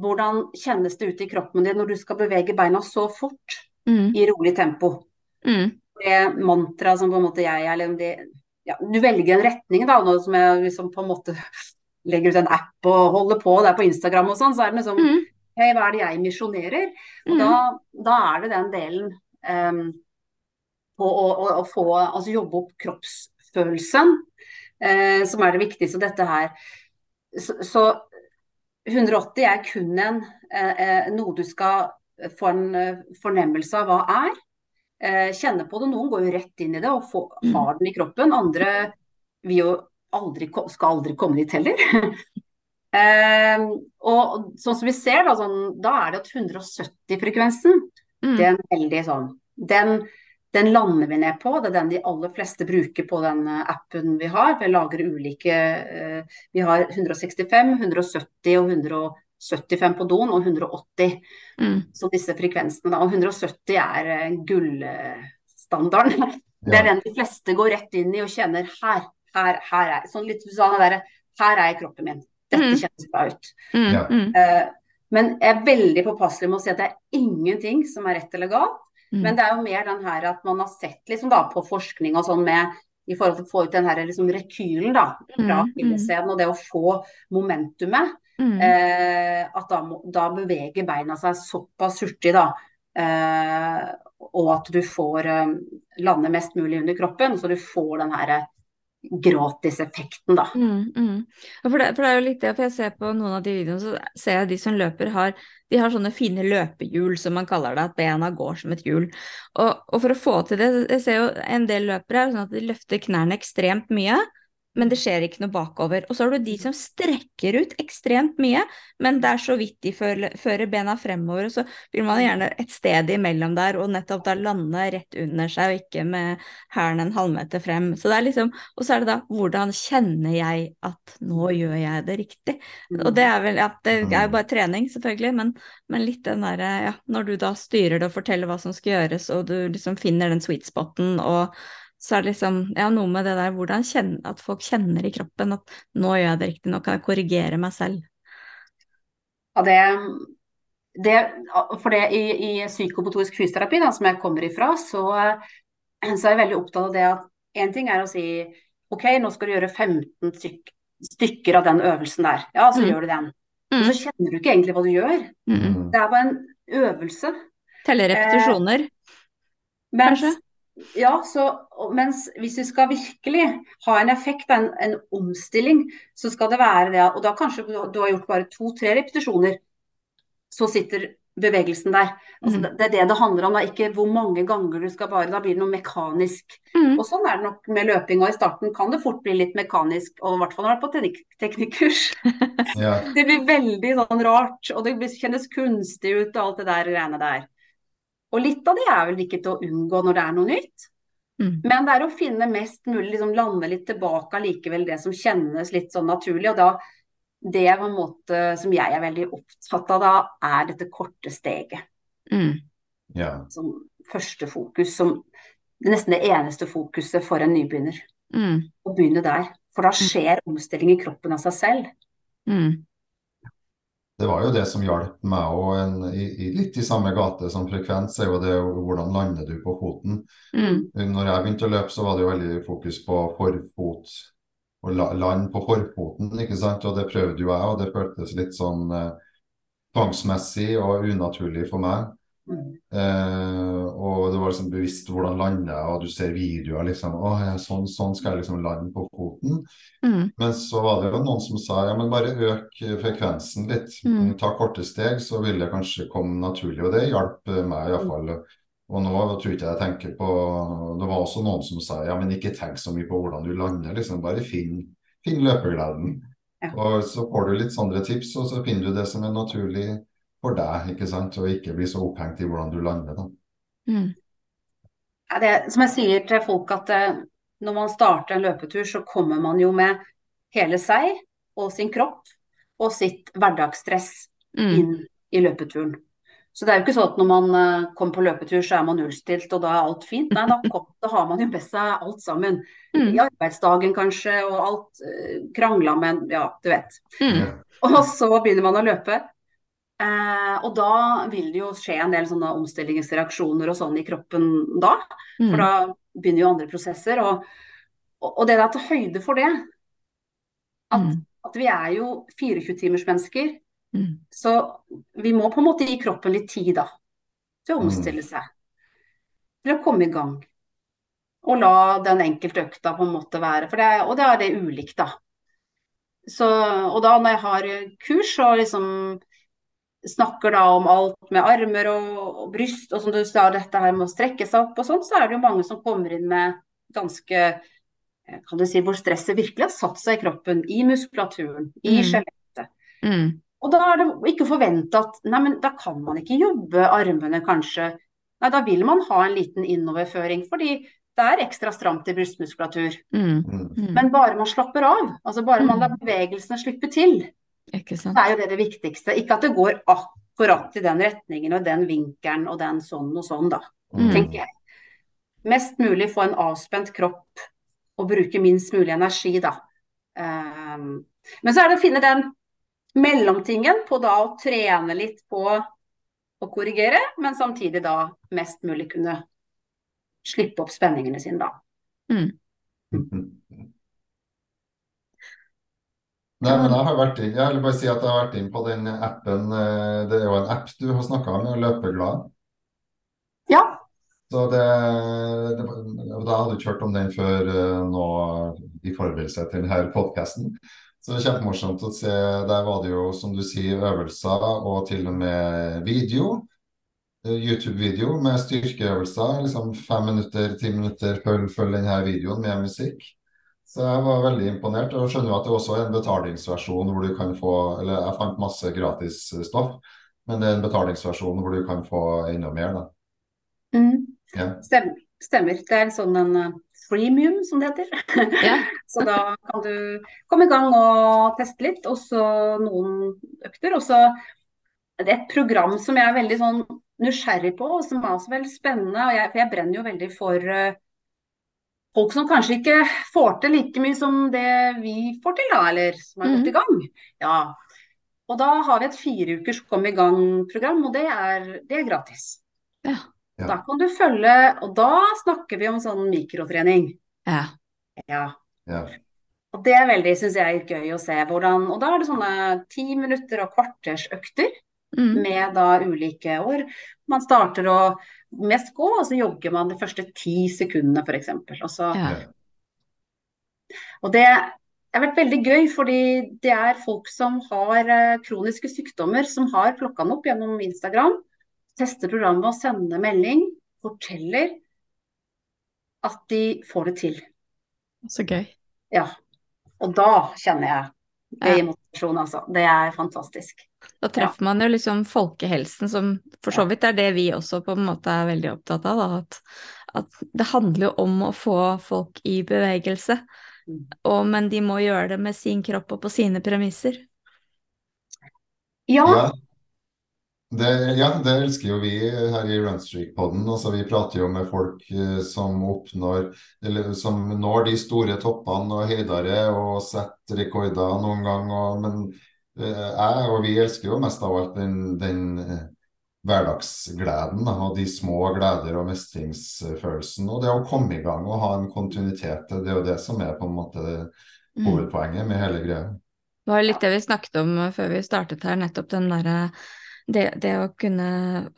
hvordan kjennes det ut i kroppen din når du skal bevege beina så fort mm. i rolig tempo. Mm. Det mantraet som på en måte jeg eller det, ja, Du velger en retning, da, nå som jeg liksom på en måte legger ut en app og holder på der på Instagram og sånn, så er det liksom mm. Hei, hva er det jeg misjonerer? Og da, mm. da, er det den delen um, på å, å, å, få Altså jobbe opp kroppsfølelsen uh, som er det viktigste. Dette her. Så, så 180 er kun en, uh, uh, noe du skal få en fornemmelse av hva er. Eh, kjenne på det. Noen går jo rett inn i det og får, mm. har den i kroppen. Andre vil jo aldri, skal aldri komme dit heller. eh, og sånn som vi ser, da, sånn, da er det at 170-frekvensen, mm. det er en veldig sånn Den den lander vi ned på. Det er den de aller fleste bruker på den eh, appen vi har. Vi lager ulike eh, Vi har 165, 170 og 175 på doen, og 180. Mm. Så disse frekvensene, da. Og 170 er eh, gullstandarden. Det er den de fleste går rett inn i og kjenner her, her, her er Sånn litt sånn der, Her er kroppen min. Dette mm. kjennes bra ut. Mm. Ja. Uh, men jeg er veldig påpasselig med å si at det er ingenting som er rett eller galt. Mm. Men det er jo mer den her at man har sett liksom da på forskning og sånn med i forhold til å få ut den her liksom rekylen da, fra mm. akilleshælen mm. og det å få momentumet. Mm. Eh, at da, da, beveger beina seg såpass hurtig da. Eh, og at du får eh, lande mest mulig under kroppen, så du får den her gratiseffekten, da. Mm, mm. For, det, for, det, er jo litt det, for jeg ser på noen av de videoene, så ser jeg de som løper har de har sånne fine løpehjul, som man kaller det, at bena går som et hjul. Og, og for å få til det, jeg ser jo en del løpere sånn at de løfter knærne ekstremt mye, men det skjer ikke noe bakover. Og så har du de som strekker ut ekstremt mye, men det er så vidt de fører, bena fremover, og så vil man gjerne et sted imellom der, og nettopp da lande rett under seg, og ikke med hælen en halvmeter frem. Så det er liksom, og så er det da hvordan kjenner jeg at nå gjør jeg det riktig? Og det er vel, ja, det er jo bare trening, selvfølgelig, men, men litt den derre, ja, når du da styrer det og forteller hva som skal gjøres, og du liksom finner den sweet spoten og så er det liksom ja, noe med det der hvordan kjenne, at folk kjenner i kroppen at nå gjør jeg det riktig, nå kan jeg korrigere meg selv. Ja, det, det For det i, i psykomotorisk fysioterapi, da, som jeg kommer ifra, så, så, er jeg veldig opptatt av det at én ting er å si OK, nå skal du gjøre 15 styk, stykker av den øvelsen der. Ja, så mm. gjør du den. Mm. Så kjenner du ikke egentlig hva du gjør. Mm. Det er bare en øvelse. Telle repetisjoner, eh, mens, kanskje? Ja, så, mens hvis vi skal virkelig ha en effekt, en, en omstilling, så skal det være det Og da kanskje du har gjort bare to-tre repetisjoner, så sitter bevegelsen der. Altså, mm. det, er det det handler om, da. ikke hvor mange ganger du skal bare Da blir det noe mekanisk. Mm. Og sånn er det nok med løping. Og i starten kan det fort bli litt mekanisk, og i hvert fall når du er på teknik teknikkurs. ja. Det blir veldig sånn rart, og det kjennes kunstig ut og alt det der greiene der. Og litt av det er vel ikke til å unngå når det er noe nytt. Mm. Men det er å finne mest mulig, liksom lande litt tilbake allikevel det som kjennes litt sånn naturlig. Og da det på en måte som jeg er veldig opptatt av da, er dette korte steget. Mm. Ja. Som første fokus. Som nesten det eneste fokuset for en nybegynner. Mm. Å begynne der. For da skjer omstilling i kroppen av seg selv. Mm. Det var jo det som hjalp meg òg, litt i samme gate som frekvens, er jo det hvordan lander du på foten. Mm. Når jeg begynte å løpe, så var det jo veldig fokus på forfot og lande land på forfoten, ikke sant. Og det prøvde jo jeg, og det føltes litt sånn eh, tvangsmessig og unaturlig for meg. Mm. Eh, og det var liksom bevisst hvordan lande og du ser videoer liksom Å, sånn, sånn skal jeg liksom lande på foten. Mm. Men så var det jo noen som sa ja, men bare øk frekvensen litt. Mm. Ta korte steg, så vil det kanskje komme naturlig. Og det hjalp meg iallfall. Og nå tror ikke jeg tenker på Det var også noen som sa ja, men ikke tenk så mye på hvordan du lander, liksom. Bare finn, finn løpegleden. Ja. Og så får du litt sånne tips, og så finner du det som er naturlig for deg, ikke sant. Og ikke bli så opphengt i hvordan du lander, da. Mm. Ja, det, som jeg sier til folk, at eh, når man starter en løpetur, så kommer man jo med hele seg og sin kropp og sitt hverdagsstress Mm. inn i løpeturen. Så det er jo ikke sånn at når man eh, kommer på løpetur, så er man nullstilt og da er alt fint. Nei, da, kom, da har man jo med seg alt sammen. Mm. I arbeidsdagen kanskje, og alt eh, krangla med Ja, du vet. Mm. Og så begynner man å løpe. Eh, og da vil det jo skje en del sånne omstillingsreaksjoner og sånn i kroppen da. For Mm. da begynner jo andre prosesser. Og, og, det er til høyde for det, at, Mm. at vi er jo 24-timersmennesker, Mm. så vi må på en måte gi kroppen litt tid da, til å omstille seg. Til å komme i gang. Og la den enkelte økta på en måte være. For det er, og det er det ulikt, da. Så, og da når jeg har kurs og liksom snakker da om alt med armer og, og bryst, og som du sa, dette her med å strekke seg opp og sånn, så er det jo mange som kommer inn med ganske eh, kan du si, hvor stresset virkelig har satt seg i kroppen, i muskulaturen, i Mm. skjelettet. Mm. Og da er det ikke forventa at nei, men da kan man ikke jobbe armene, kanskje. Nei, da vil man ha en liten innoverføring, fordi det er ekstra stramt i brystmuskulatur. Mm. Mm. Mm. Men bare man slapper av, altså bare man lar bevegelsene slippe til, Ikke sant. så er jo det det viktigste. Ikke at det går akkurat i den retningen og den vinkelen og den sånn og sånn, da, Mm. tenker jeg. Mest mulig få en avspent kropp og bruke minst mulig energi, da. Um, men så er det å finne den mellomtingen på da å trene litt på å korrigere, men samtidig da mest mulig kunne slippe opp spenningene sine, da. Mm. Nei, men jeg har vært inn, jeg vil bare si at jeg har vært inn på den appen. eh, Det er jo en app du har snakka om, Løpeglad. Ja. Så det, det Jeg hadde du ikke hørt om den før eh, nå i forberedelse til denne podkasten. Så det er kjempemorsomt å se. Der var det jo, som du sier, øvelser og til og med video. Eh, YouTube-video med styrkeøvelser. Liksom fem minutter, ti minutter, følg, følg denne videoen med musikk. Så jeg var veldig imponert. Og skjønner jo at det også er en betalingsversjon hvor du kan få Eller jeg fant masse gratis stoff, men det er en betalingsversjon hvor du kan få enda mer, da. Mm. Ja. Stemmer. Stemmer. Det er en sånn en uh, freemium, som det heter. Ja. Så da kan du komme i gang og teste litt, og så noen økter. Og så er et program som jeg er veldig sånn nysgjerrig på, og som er også veldig spennende. Og jeg, for jeg brenner jo veldig for uh, folk som kanskje ikke får til like mye som det vi får til, da, eller som er godt i gang. Ja. Og da har vi et fire ukers kom i gang-program, og det er, det er gratis. Ja. Ja. Da kan du følge, og da snakker vi om sånn mikrotrening. Ja. Ja. Ja. Og det er veldig, syns jeg, gøy å se hvordan Og da er det sånne ti minutter og kvartersøkter Mm. med da ulike år. Man starter å mest gå, og så jogger man de første ti sekundene, f.eks. Og, så- Ja. og det har vært veldig gøy, fordi det er folk som har eh, kroniske sykdommer, som har plukka den opp gjennom Instagram, tester programmet og sender melding, forteller at de får det til. Så gøy. Ja. Og da kjenner jeg det Ja. motivasjon, altså. Det er fantastisk. Da treffer man jo liksom folkehelsen, som for så vidt er det vi også på en måte er veldig opptatt av. Da. At, at det handler jo om å få folk i bevegelse. Mm. Og, men de må gjøre det med sin kropp og på sine premisser. Ja, Ja. Det, ja, det elsker jo vi her i Runstreak-podden. Altså, vi prater jo med folk eh, som oppnår eller som når de store toppene og høydere og setter rekorder noen gang. Og, men eh, jeg og vi elsker jo mest av alt den, den eh, hverdagsgleden og de små gleder og mestringsfølelsen. Og det å komme i gang og ha en kontinuitet, det er jo det som er på en måte Mm. hovedpoenget med hele greia. Det var litt det vi snakket om før vi startet her, nettopp den derre det, det å kunne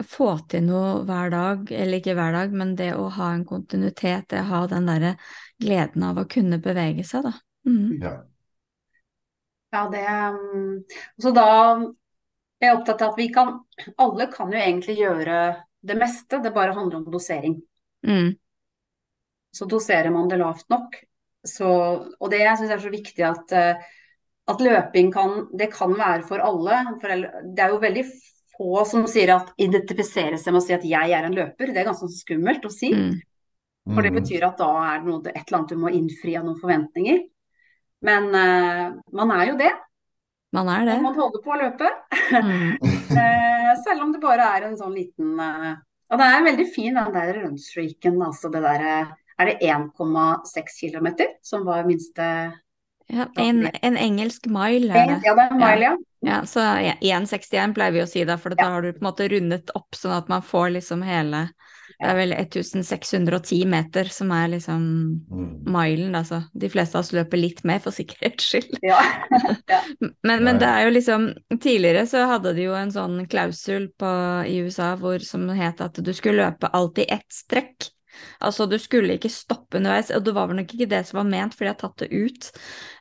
få til noe hver dag, eller ikke hver dag, men det å ha en kontinuitet, det å ha den derre gleden av å kunne bevege seg, da. Mm. Ja. Ja, det um, Så da er jeg opptatt av at vi kan Alle kan jo egentlig gjøre det meste, det bare handler om dosering. Mm. Så doserer man det lavt nok, så Og det jeg syns er så viktig at eh, at løping kan Det kan være for alle. For det er jo veldig få som sier at identifiserer seg med å si at jeg er en løper. Det er ganske skummelt å si. Mm. For det Mm. betyr at da er det noe, et eller annet du må innfri av noen forventninger. Men uh, man er jo det. Man er det. Og man holder på å løpe. Mm. uh, selv om det bare er en sånn liten uh, Og det er veldig fin den der runstreaken, altså det derre Er det 1,6 km som var minste Ja, en, en engelsk mile er Ja, det. er en mile, ja. Ja, så ja, 1,61 pleier vi å si da, for da har du på en måte rundet opp sånn at man får liksom hele Det er vel 1610 meter som er liksom Mm. milen, altså. De fleste av oss løper litt mer for sikkerhets skyld. ja. Men, men det er jo liksom Tidligere så hadde de jo en sånn klausul på, i USA hvor, som het at du skulle løpe alltid ett strekk. Altså du skulle ikke stoppe underveis, og det var vel nok ikke det som var ment, for de har tatt det ut.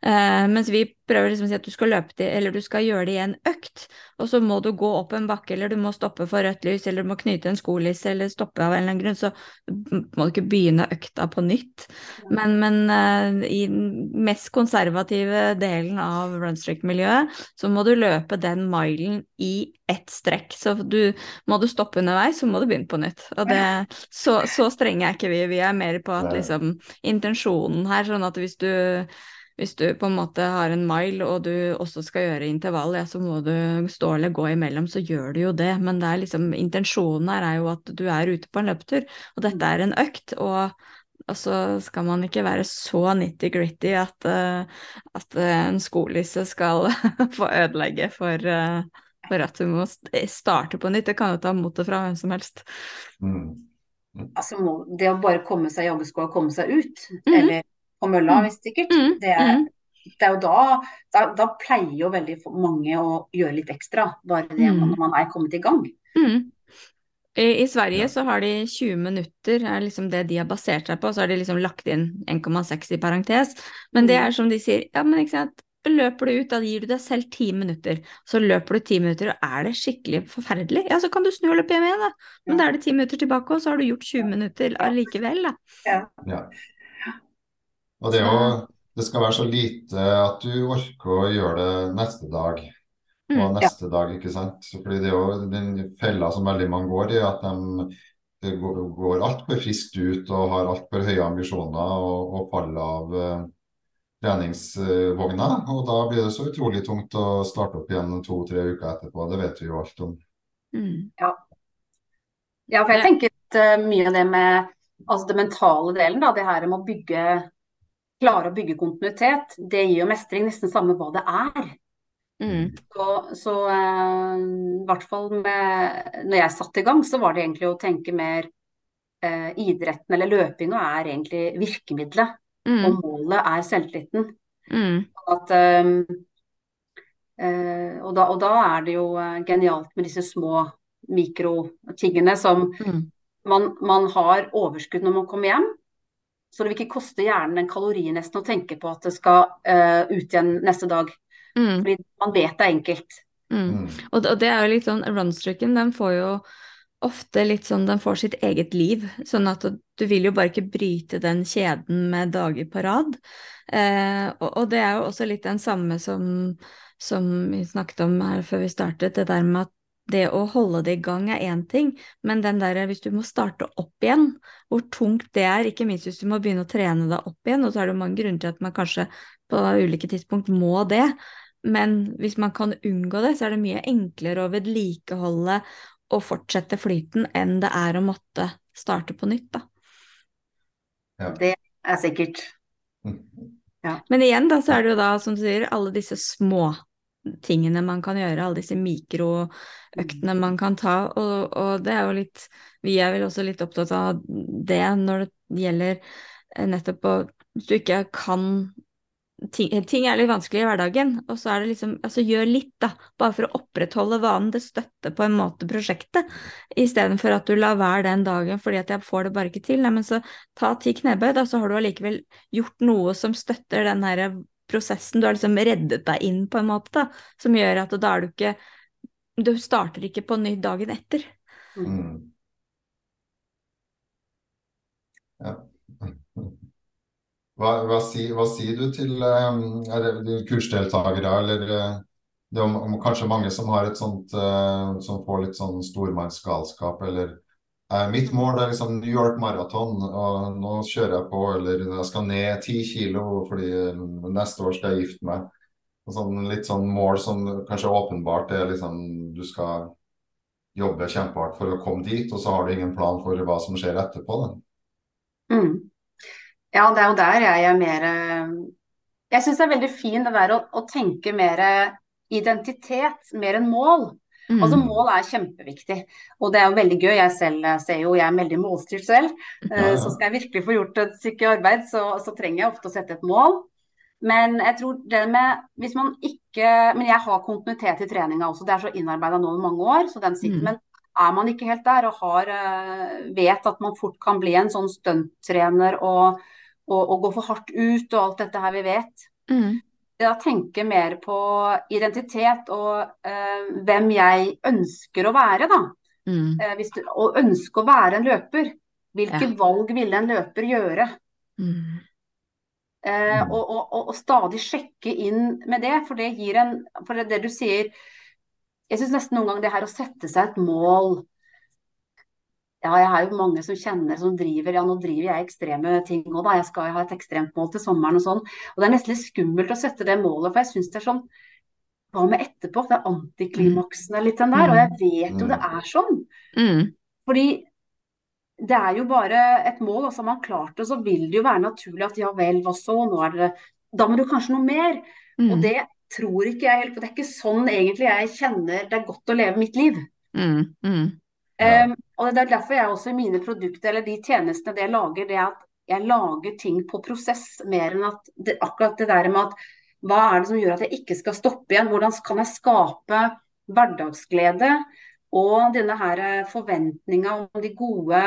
Uh, mens vi prøver liksom å si at du skal løpe det, eller du skal gjøre det i en økt, og så må du gå opp en bakke, eller du må stoppe for rødt lys, eller du må knyte en skolisse, eller stoppe av en eller annen grunn, så må du ikke begynne økta på nytt. Men, men uh, i den mest konservative delen av runstreak-miljøet, så må du løpe den milen i ett strekk. Så du, må du stoppe underveis, så må du begynne på nytt. Og det, så, så strenge er ikke vi. Vi er mer på at liksom intensjonen her, sånn at hvis du hvis du på en måte har en mile og du også skal gjøre intervall, ja, så må du stå eller gå imellom, så gjør du jo det. Men det er liksom, intensjonen her er jo at du er ute på en løpetur, og dette er en økt. og og så skal man ikke være så nitty-gritty at, eh, at eh, en skolisse skal få ødelegge for, eh, for at du må starte på nytt. Det kan jo ta motet fra hvem som helst. Mm. Altså, det å bare komme seg i joggesko og komme seg ut, Mhm. eller på mølla Mm. hvis sikkert, Mm, det er, mm. det er jo da, da Da pleier jo veldig mange å gjøre litt ekstra, bare det Mm. når man er kommet i gang. Mm. I, Sverige så har de 20 minutter, er liksom det de har basert seg på, så har de liksom lagt inn 1,6 i parentes. Men det Mm. er som de sier, ja, men ikke sant, løper du ut, da gir du deg selv ti minutter. Så løper du ti minutter, og er det skikkelig forferdelig, ja, så kan du snu og løpe hjem igjen, da. Men da er det ti minutter tilbake, og så har du gjort 20 minutter allikevel, da. Ja. Og det, å, det skal være så lite at du orker å gjøre det neste dag og neste neste dag, ikke sant? Fordi det er jo den fella som veldig mange går i, at de det går, går altfor friskt ut og har altfor høye ambisjoner og, og faller av eh, treningsvogna. Og da blir det så utrolig tungt å starte opp igjen to-tre uker etterpå. Det vet vi jo alt om. Mm. Ja, for jeg tenker at eh, mye av det med altså det mentale delen, da, det her med å bygge Klare å bygge kontinuitet, det gir jo mestring nesten samme hva det er. Mm. Så, så uh, i hvert fall med Når jeg satte i gang, så var det egentlig å tenke mer uh, idretten eller løpinga er egentlig virkemidlet, Mm. og målet er selvtilliten. Mm. At, um, uh, og, da, og da er det jo eh, genialt med disse små mikrotingene som Mm. man, man har overskudd når man kommer hjem. Så det vil ikke koste hjernen en kalori nesten å tenke på at det skal uh, ut igjen neste dag. Mm. Fordi man vet det er enkelt. Mm. Mm. Og, og det er jo litt sånn, runstreaken den får jo ofte litt sånn, den får sitt eget liv, sånn at du, vil jo bare ikke bryte den kjeden med dager på rad. Eh, og, og det er jo også litt den samme som, som vi snakket om her før vi startet, det der med at det å holde det i gang er én ting, men den der hvis du må starte opp igjen, hvor tungt det er, ikke minst hvis du må begynne å trene deg opp igjen, og så er det mange grunner til at man kanskje på ulike tidspunkt må det, men hvis man kan unngå det, så er det mye enklere å vedlikeholde og fortsette flyten enn det er å måtte starte på nytt, da. Ja. Det er sikkert. Men igjen, da, så er det jo da, som du sier, alle disse små tingene man kan gjøre, alle disse mikroøktene man kan ta, og, og det er jo litt Vi er vel også litt opptatt av det når det gjelder eh, nettopp å Hvis du ikke kan ting, ting er litt vanskelig i hverdagen, og så er det liksom Altså, gjør litt, da, bare for å opprettholde vanen. Det støtter på en måte prosjektet, istedenfor at du lar være den dagen fordi at jeg får det bare ikke til. Nei, men så ta ti knebøy, da, så har du allikevel gjort noe som støtter den her prosessen. Du har liksom reddet deg inn på en måte, da, som gjør at da er du ikke Du starter ikke på ny dagen etter. Mm. Ja. Hva, hva, sier, hva sier du til um, er kursdeltakere, eller uh, det er om, kanskje mange som har et sånt uh, som får litt sånn stormannsgalskap, eller uh, mitt mål er liksom New York Marathon, og nå kjører jeg på, eller jeg skal ned ti kilo fordi neste år skal jeg gifte meg. Og sånn, litt sånn mål som kanskje åpenbart er liksom du skal jobbe kjempehardt for å komme dit, og så har du ingen plan for hva som skjer etterpå. Da. Mm. Ja, det er jo der jeg er mer Jeg syns det er veldig fint det der å, å tenke mer identitet, mer enn mål. Mm. Altså Mål er kjempeviktig, og det er jo veldig gøy. Jeg selv ser jo, jeg er veldig målstyrt selv. Ja, ja. Så skal jeg virkelig få gjort et stykke arbeid, så, så trenger jeg ofte å sette et mål. Men jeg tror det med hvis man ikke Men jeg har kontinuitet i treninga også, det er så innarbeida nå i mange år, så den sitter. Mm. Men er man ikke helt der og har, eh, vet at man fort kan bli en sånn stunttrener og, og, og gå for hardt ut og alt dette her vi vet, Mm. da tenke mer på identitet og eh, hvem jeg ønsker å være, da. Mm. Eh, hvis du, og ønske å være en løper. Hvilke Ja. valg ville en løper gjøre? Mm. Eh, Mm. og, og, og, og stadig sjekke inn med det, for det gir en For det, det du sier Jeg syns nesten noen ganger det her å sette seg et mål Ja, jeg har jo mange som kjenner som driver Ja, nå driver jeg ekstreme ting òg, da. Jeg skal ha et ekstremt mål til sommeren og sånn. Og det er nesten litt skummelt å sette det målet, for jeg syns det er sånn Hva med etterpå? Det er antiklimaksene litt den der. Og jeg vet jo det er sånn. Mm. Fordi det er jo bare et mål, og så har man klart det, så vil det jo være naturlig at ja vel, hva så, nå er det Da må du kanskje noe mer. Og Mm. det tror ikke jeg helt, for det er ikke sånn egentlig jeg kjenner det er godt å leve mitt liv. Mm. Mm. Ja. Um, og det er derfor jeg også i mine produkter, eller de tjenestene det jeg lager, det er at jeg lager ting på prosess, mer enn at det, akkurat det der med at hva er det som gjør at jeg ikke skal stoppe igjen? Hvordan kan jeg skape hverdagsglede og denne her forventninga om de gode,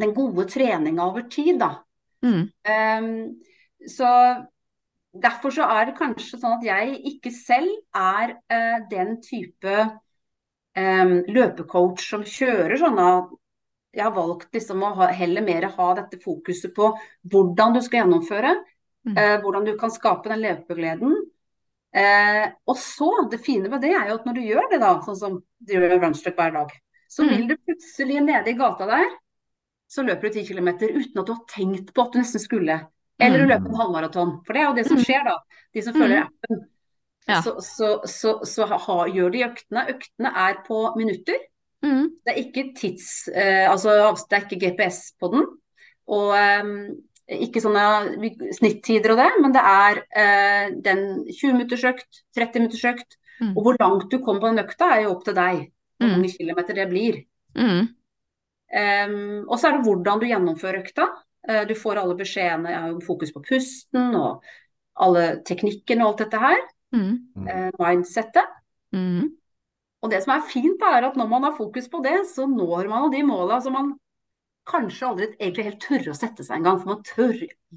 den gode treninga over tid, da. Mm. Um, så derfor så er det kanskje sånn at jeg ikke selv er uh, den type løpecoach som kjører sånne Jeg har valgt liksom å ha, heller mer ha dette fokuset på hvordan du skal gjennomføre, Mm. eh, hvordan du kan skape den løpegleden. Eh, og så, det fine med det er jo at når du gjør det, da, sånn som du gjør runstruck hver dag, så Mm. vil du plutselig nede i gata der, så løper du 10 km uten at du har tenkt på at du nesten skulle. Eller du Mm. løper en halvmaraton. For det er jo det som Mm. skjer, da. De som følger appen. Ja. Så, så, så, så ha, gjør de øktene. Øktene er på minutter. Mm. Det er ikke tids... Eh, altså det er ikke GPS på den. Og eh, ikke sånne snittider og det, men det er eh, den 20 minutters økt, 30 minutters økt. Mm. Og hvor langt du kommer på den økta er jo opp til deg. Hvor Mm. mange kilometer det blir. Mm. Um, og så er det hvordan du gjennomfører økta. Uh, du får alle beskjedene, jo fokus på pusten og alle teknikkene og alt dette her. Mm. Eh, mindsettet. Mm. Og det som er fint, da, er at når man har fokus på det, så når man de måla som man kanskje aldri egentlig helt tør å sette seg engang. For man tør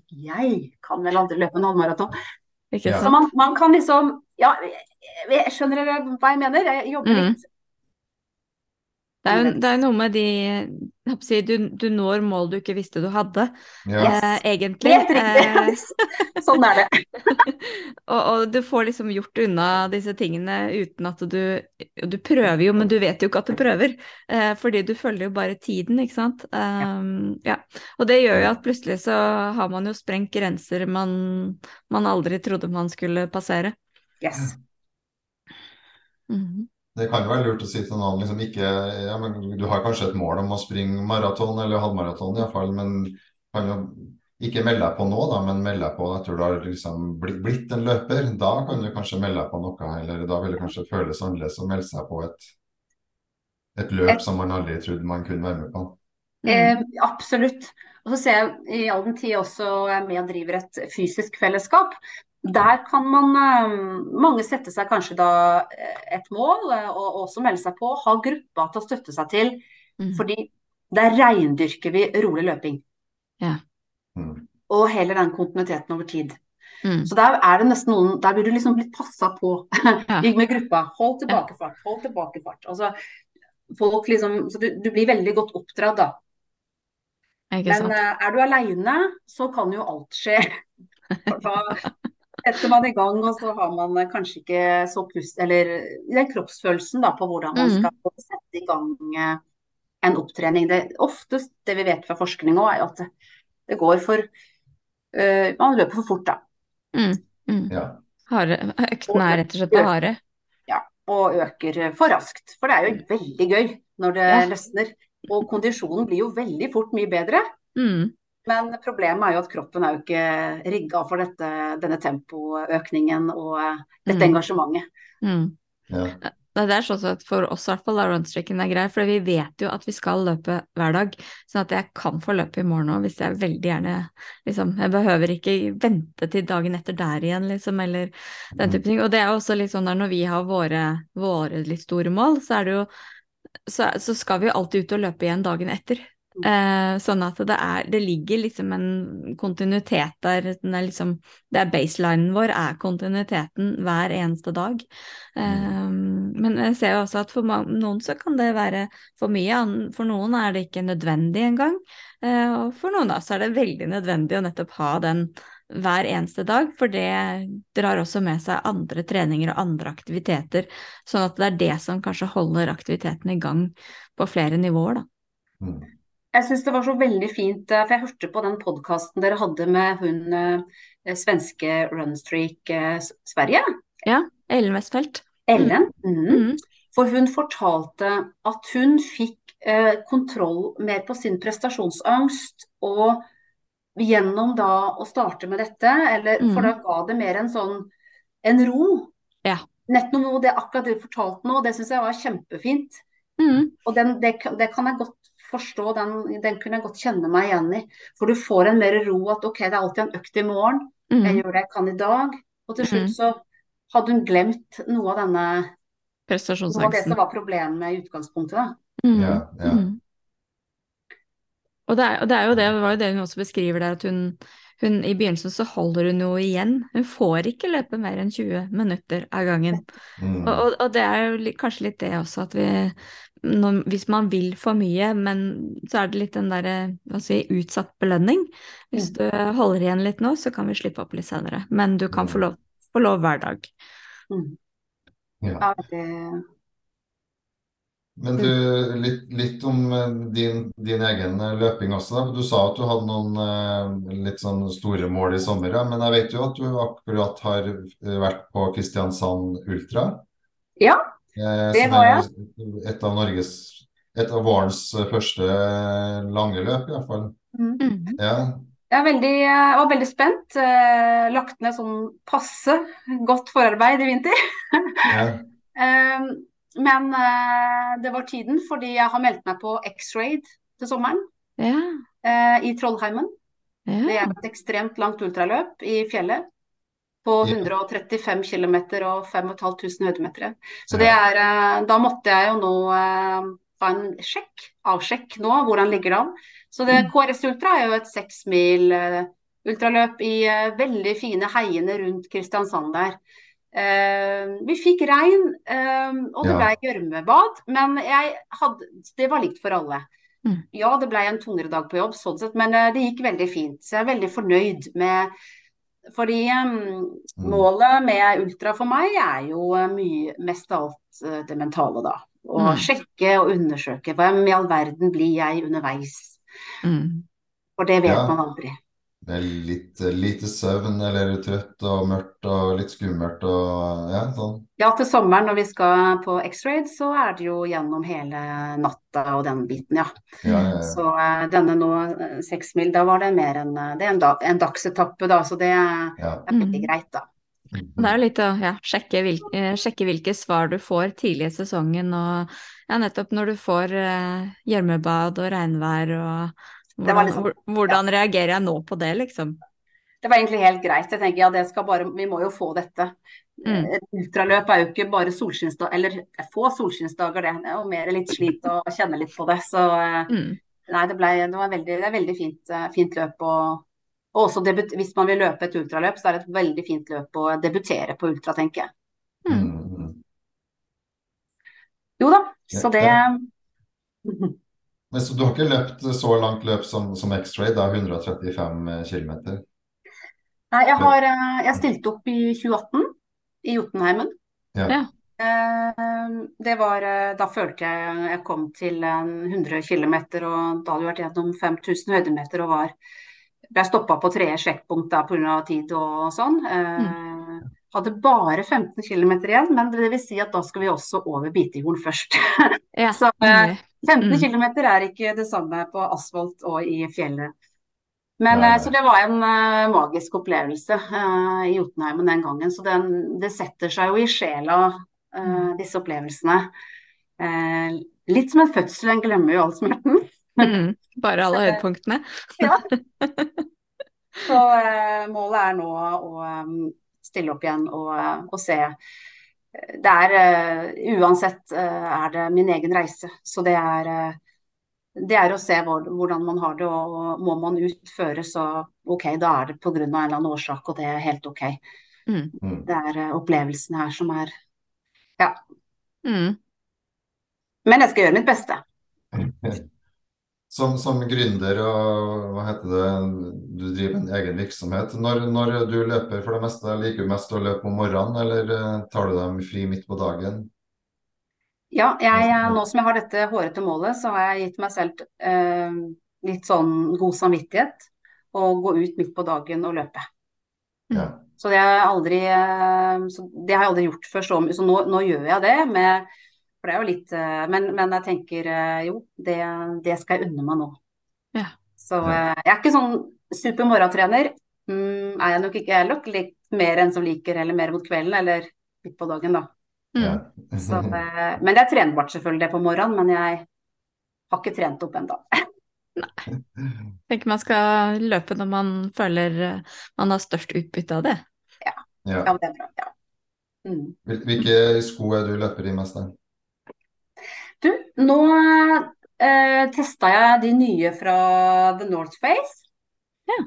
Jeg kan vel aldri løpe en halvmaraton. Ja. Så man, man kan liksom Ja, jeg- skjønner hva jeg mener? Jeg jobber Mm. litt er det er jo noe med de jeg si, du, du når mål du ikke visste du hadde, Yes. eh, egentlig. Helt Eh, riktig. Sånn er det. og, og du får liksom gjort unna disse tingene uten at du og Du prøver jo, men du vet jo ikke at du prøver. Eh, fordi du følger jo bare tiden, ikke sant. Um, ja. Og det gjør jo at plutselig så har man jo sprengt grenser man, man aldri trodde man skulle passere. Yes. Mhm. Det kan jo være lurt å si til noen liksom ikke ja, men Du har kanskje et mål om å springe maraton eller halvmaraton iallfall, men kan jo ikke melde deg på nå, da, men melde deg på etter du har liksom blitt en løper. Da kan du kanskje melde deg på noe, eller da vil det kanskje føles annerledes å melde seg på et, et løp som man aldri trodde man kunne være med på. Mm. Eh, absolutt. Og så ser jeg i all den tid også er med og driver et fysisk fellesskap. Der kan man eh, mange sette seg kanskje da eh, et mål, eh, og også melde seg på. Ha gruppa til å støtte seg til. Mm. Fordi der reindyrker vi rolig løping. Mm. Og heller den kontinuiteten over tid. Mm. Så der er det nesten noen Der blir du liksom litt passa på. Ja. Med gruppa. Hold tilbake fart. Hold tilbake fart. Altså, folk liksom, så du, du blir veldig godt oppdratt, da. Ikke Men sant? er du aleine, så kan jo alt skje. Da setter man i gang, og så har man eh, kanskje ikke så pust... Eller den kroppsfølelsen da, på hvordan man skal skal sette i gang eh, en opptrening. Det, oftest det vi vet fra forskning òg, er at det, det går for uh, Man løper for fort, da. Mm. Mm. Ja. Harde, øktene er rett og slett harde? harde. Og øker for raskt. For det er jo veldig gøy når det Ja. løsner. Og kondisjonen blir jo veldig fort mye bedre. Mm. Men problemet er jo at kroppen er jo ikke rigga for dette, denne tempoøkningen og eh, dette Mm. engasjementet. Mm. Ja. Det er sånn at for oss i hvert fall, er grei, for vi vet jo at vi skal løpe hver dag. Sånn at jeg kan få løpe i morgen òg, hvis jeg veldig gjerne liksom Jeg behøver ikke vente til dagen etter der igjen, liksom, eller den type ting. Og det er også litt sånn der når vi har våre, våre litt store mål, så er det jo så, så skal vi alltid ut og løpe igjen dagen etter. Eh, sånn at det er Det ligger liksom en kontinuitet der. Den er liksom, det er baselinen vår, er kontinuiteten hver eneste dag. Eh, men jeg ser jo også at for noen så kan det være for mye, for noen er det ikke nødvendig engang. Eh, og for noen da så er det veldig nødvendig å nettopp ha den hver eneste dag, for det drar også med seg andre treninger og andre aktiviteter, sånn at det er det som kanskje holder aktiviteten i gang på flere nivåer, da. Mm. Jeg syns det var så veldig fint, eh, for jeg hørte på den podkasten dere hadde med hun eh, svenske Runstreak eh, Ja, Sverige, Ellen Westfeldt. Ellen. Mm. Mm. For hun fortalte at hun fikk eh, kontroll mer på sin prestasjonsangst, og gjennom da å starte med dette, eller mm. for da ga det mer en sånn en ro. Ja. Nettopp noe det akkurat du fortalte nå, det syns jeg var kjempefint. Mm. Og den, det, det kan jeg godt forstå, den, den kunne jeg godt kjenne meg igjen i. For du får en mer ro at ok, det er alltid en økt i morgen, jeg Mm. gjør det jeg kan i dag. Og til slutt mm. så hadde hun glemt noe av denne noe av det som var problemet i utgangspunktet. da. Mm. Ja, ja. Mm. Og det, er, og det er jo det, det var jo det hun også beskriver der, at hun, hun i begynnelsen så holder hun noe igjen. Hun får ikke løpe mer enn 20 minutter av gangen. Mm. Og, og, og det er jo kanskje litt det også, at vi når, Hvis man vil for mye, men så er det litt den derre si, utsatt belønning. Hvis du holder igjen litt nå, så kan vi slippe opp litt senere. Men du kan få lov, få lov hver dag. Mm. Ja. Det, Men du, litt, litt om eh, din, din egen eh, løping også. da. Du sa at du hadde noen eh, litt sånn store mål i sommer, ja. Men jeg vet jo at du akkurat har vært på Kristiansand Ultra. Ja, det var er Et av Norges Et av vårens eh, første eh, lange løp, iallfall. mm. Ja. jeg er veldig, jeg var veldig spent. Eh, lagt ned sånn passe godt forarbeid i vinter. ja. Eh, men eh, det var tiden, fordi jeg har meldt meg på X-Raid til sommeren Ja. eh, i Trollheimen. Det er et ekstremt langt ultraløp i fjellet. På 135 km og 5500 høydemeter. Så det er eh, Da måtte jeg jo nå eh, ta en sjekk, avsjekk nå, hvordan ligger det an. Så det Mm. KRS Ultra er jo et seks mil eh, ultraløp i veldig fine heiene rundt Kristiansand der. Uh, vi fikk regn, uh, og det Ja. ble gjørmebad, men hadde, det var likt for alle. Mm. Ja, det ble en tungere dag på jobb, sånn sett, men uh, det gikk veldig fint. Så jeg er veldig fornøyd med Fordi Mm. målet med ultra for meg er jo eh, mye, mest av alt eh, det mentale, da. Å Mm. sjekke og undersøke hvem i all verden blir jeg underveis. Mm. For det vet Ja. man aldri. Det er litt lite søvn, eller trøtt og mørkt og litt skummelt og ja, sånn. Ja, til sommeren når vi skal på X-raid, så er det jo gjennom hele natta og den biten, ja. Ja, ja, ja. Så eh, denne nå, eh, seks mil, da var det mer enn eh, Det er en, da, en dagsetappe, da, så det er veldig Mm. greit, da. Det er jo litt å ja, sjekke, hvil, eh, sjekke hvilke svar du får tidlig i sesongen, og ja, nettopp når du får eh, gjørmebad og regnvær og hvordan, liksom- hvordan ja. reagerer jeg nå på det, liksom? Det var egentlig helt greit. Jeg tenker ja, det skal bare Vi må jo få dette. Mm. Et ultraløp er jo ikke bare solskinnsdager, eller er få solskinnsdager, det. Det jo mer litt slit og kjenne litt på det. Så eh, Mm. nei, det ble det var veldig, det er veldig fint, eh, fint løp. Og, og også debut, hvis man vil løpe et ultraløp, så er det et veldig fint løp å debutere på ultra, tenker jeg. Mm. Mm. Jo da, så det. Men så du har ikke løpt så langt løp som, som X-Ray, da 135 km? Nei, jeg har eh, Jeg stilte opp i 2018 i Jotunheimen. Ja. Ja. Eh, Det var eh, Da følte jeg jeg kom til 100 km, og da hadde jeg vært gjennom 5000 høydemeter og var ble stoppa på tredje sjekkpunkt da pga. tid og sånn. Mm. hadde bare 15 km igjen, men det vil si at da skal vi også over Bitehorn først. Ja, Så, eh. 15 Mm. km er ikke det samme på asfalt og i fjellet. Men, Nei, eh, nei. så det var en uh, magisk opplevelse uh, i Jotunheimen den gangen. Så den, det setter seg jo i sjela, uh, disse opplevelsene. Litt som en fødsel, en glemmer jo all smerten. Mm. Bare alle høydepunktene. Ja. Så målet er nå å um, stille opp igjen og, og se. Det er eh, uansett eh, er det min egen reise, så det er eh, det er å se hvor, hvordan man har det, og må man utføre, så ok, da er det pga. en eller annen årsak, og det er helt ok. Mm. Mm. Det er opplevelsen her som er Ja. Mm. Men jeg skal gjøre mitt beste. Som, som gründer og hva heter det, du driver en egen virksomhet. Når, når du løper for det meste, liker du mest å løpe om morgenen, eller eh, tar du dem fri midt på dagen? Ja, jeg, eh, nå som jeg har dette hårete målet, så har jeg gitt meg selv eh, litt sånn god samvittighet. Og gå ut midt på dagen og løpe. Ja. Så det aldri, eh, så det har jeg aldri gjort før, så, så nå, nå gjør jeg det. Med, for det er jo litt eh, Men, men jeg tenker eh, jo, det, det skal jeg unne meg nå. Ja. Så eh, jeg er ikke sånn super morgentrener. Mm, er jeg nok ikke. Jeg er nok litt mer en som liker eller mer mot kvelden eller litt på dagen, da. Mm. Så, men det er trenbart selvfølgelig det på morgenen, men jeg har ikke trent opp ennå. Tenker man skal løpe når man føler man har størst utbytte av det. Ja. Ja, det er bra. Ja. Mm. Hvilke sko er du løper i mest? da? Du, nå eh, testa jeg de nye fra The North Face. Ja.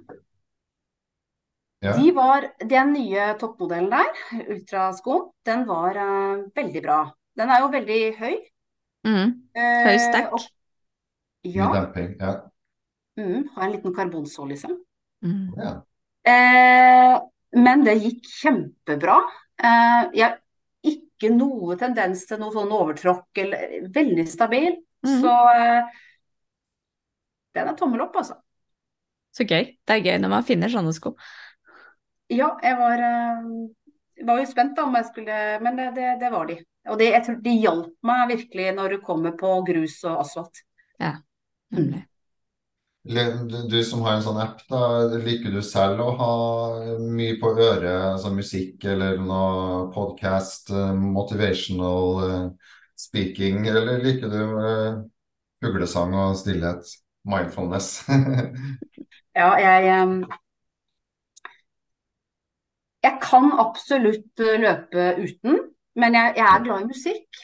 De var, Den nye toppmodellen der, ultraskoen, den var eh, veldig bra. Den er jo veldig høy. Mm. eh, Høy stack. og- Mye Ja. demping? Ja. Mm, har en liten karbonsål, liksom. Mm. ja. Eh, men det gikk kjempebra. Eh, jeg ikke noe tendens til noe sånn overtråkk, eller veldig stabil. Mhm. Så eh, den er tommel opp, altså. Så gøy. Det er gøy når man finner sånne sko. Ja, jeg var, eh, var jo spent da om jeg skulle Men det, det, var de. Og det, jeg tror de hjalp meg virkelig når du kommer på grus og asfalt. Ja, Nemlig. Le- Du som har en sånn app, da, liker du selv å ha mye på øret, altså musikk eller noe podcast, eh, motivational eh, speaking, eller liker du eh, fuglesang og stillhet, mindfulness? Ja, jeg Jeg kan absolutt løpe uten, men jeg, jeg er glad i musikk.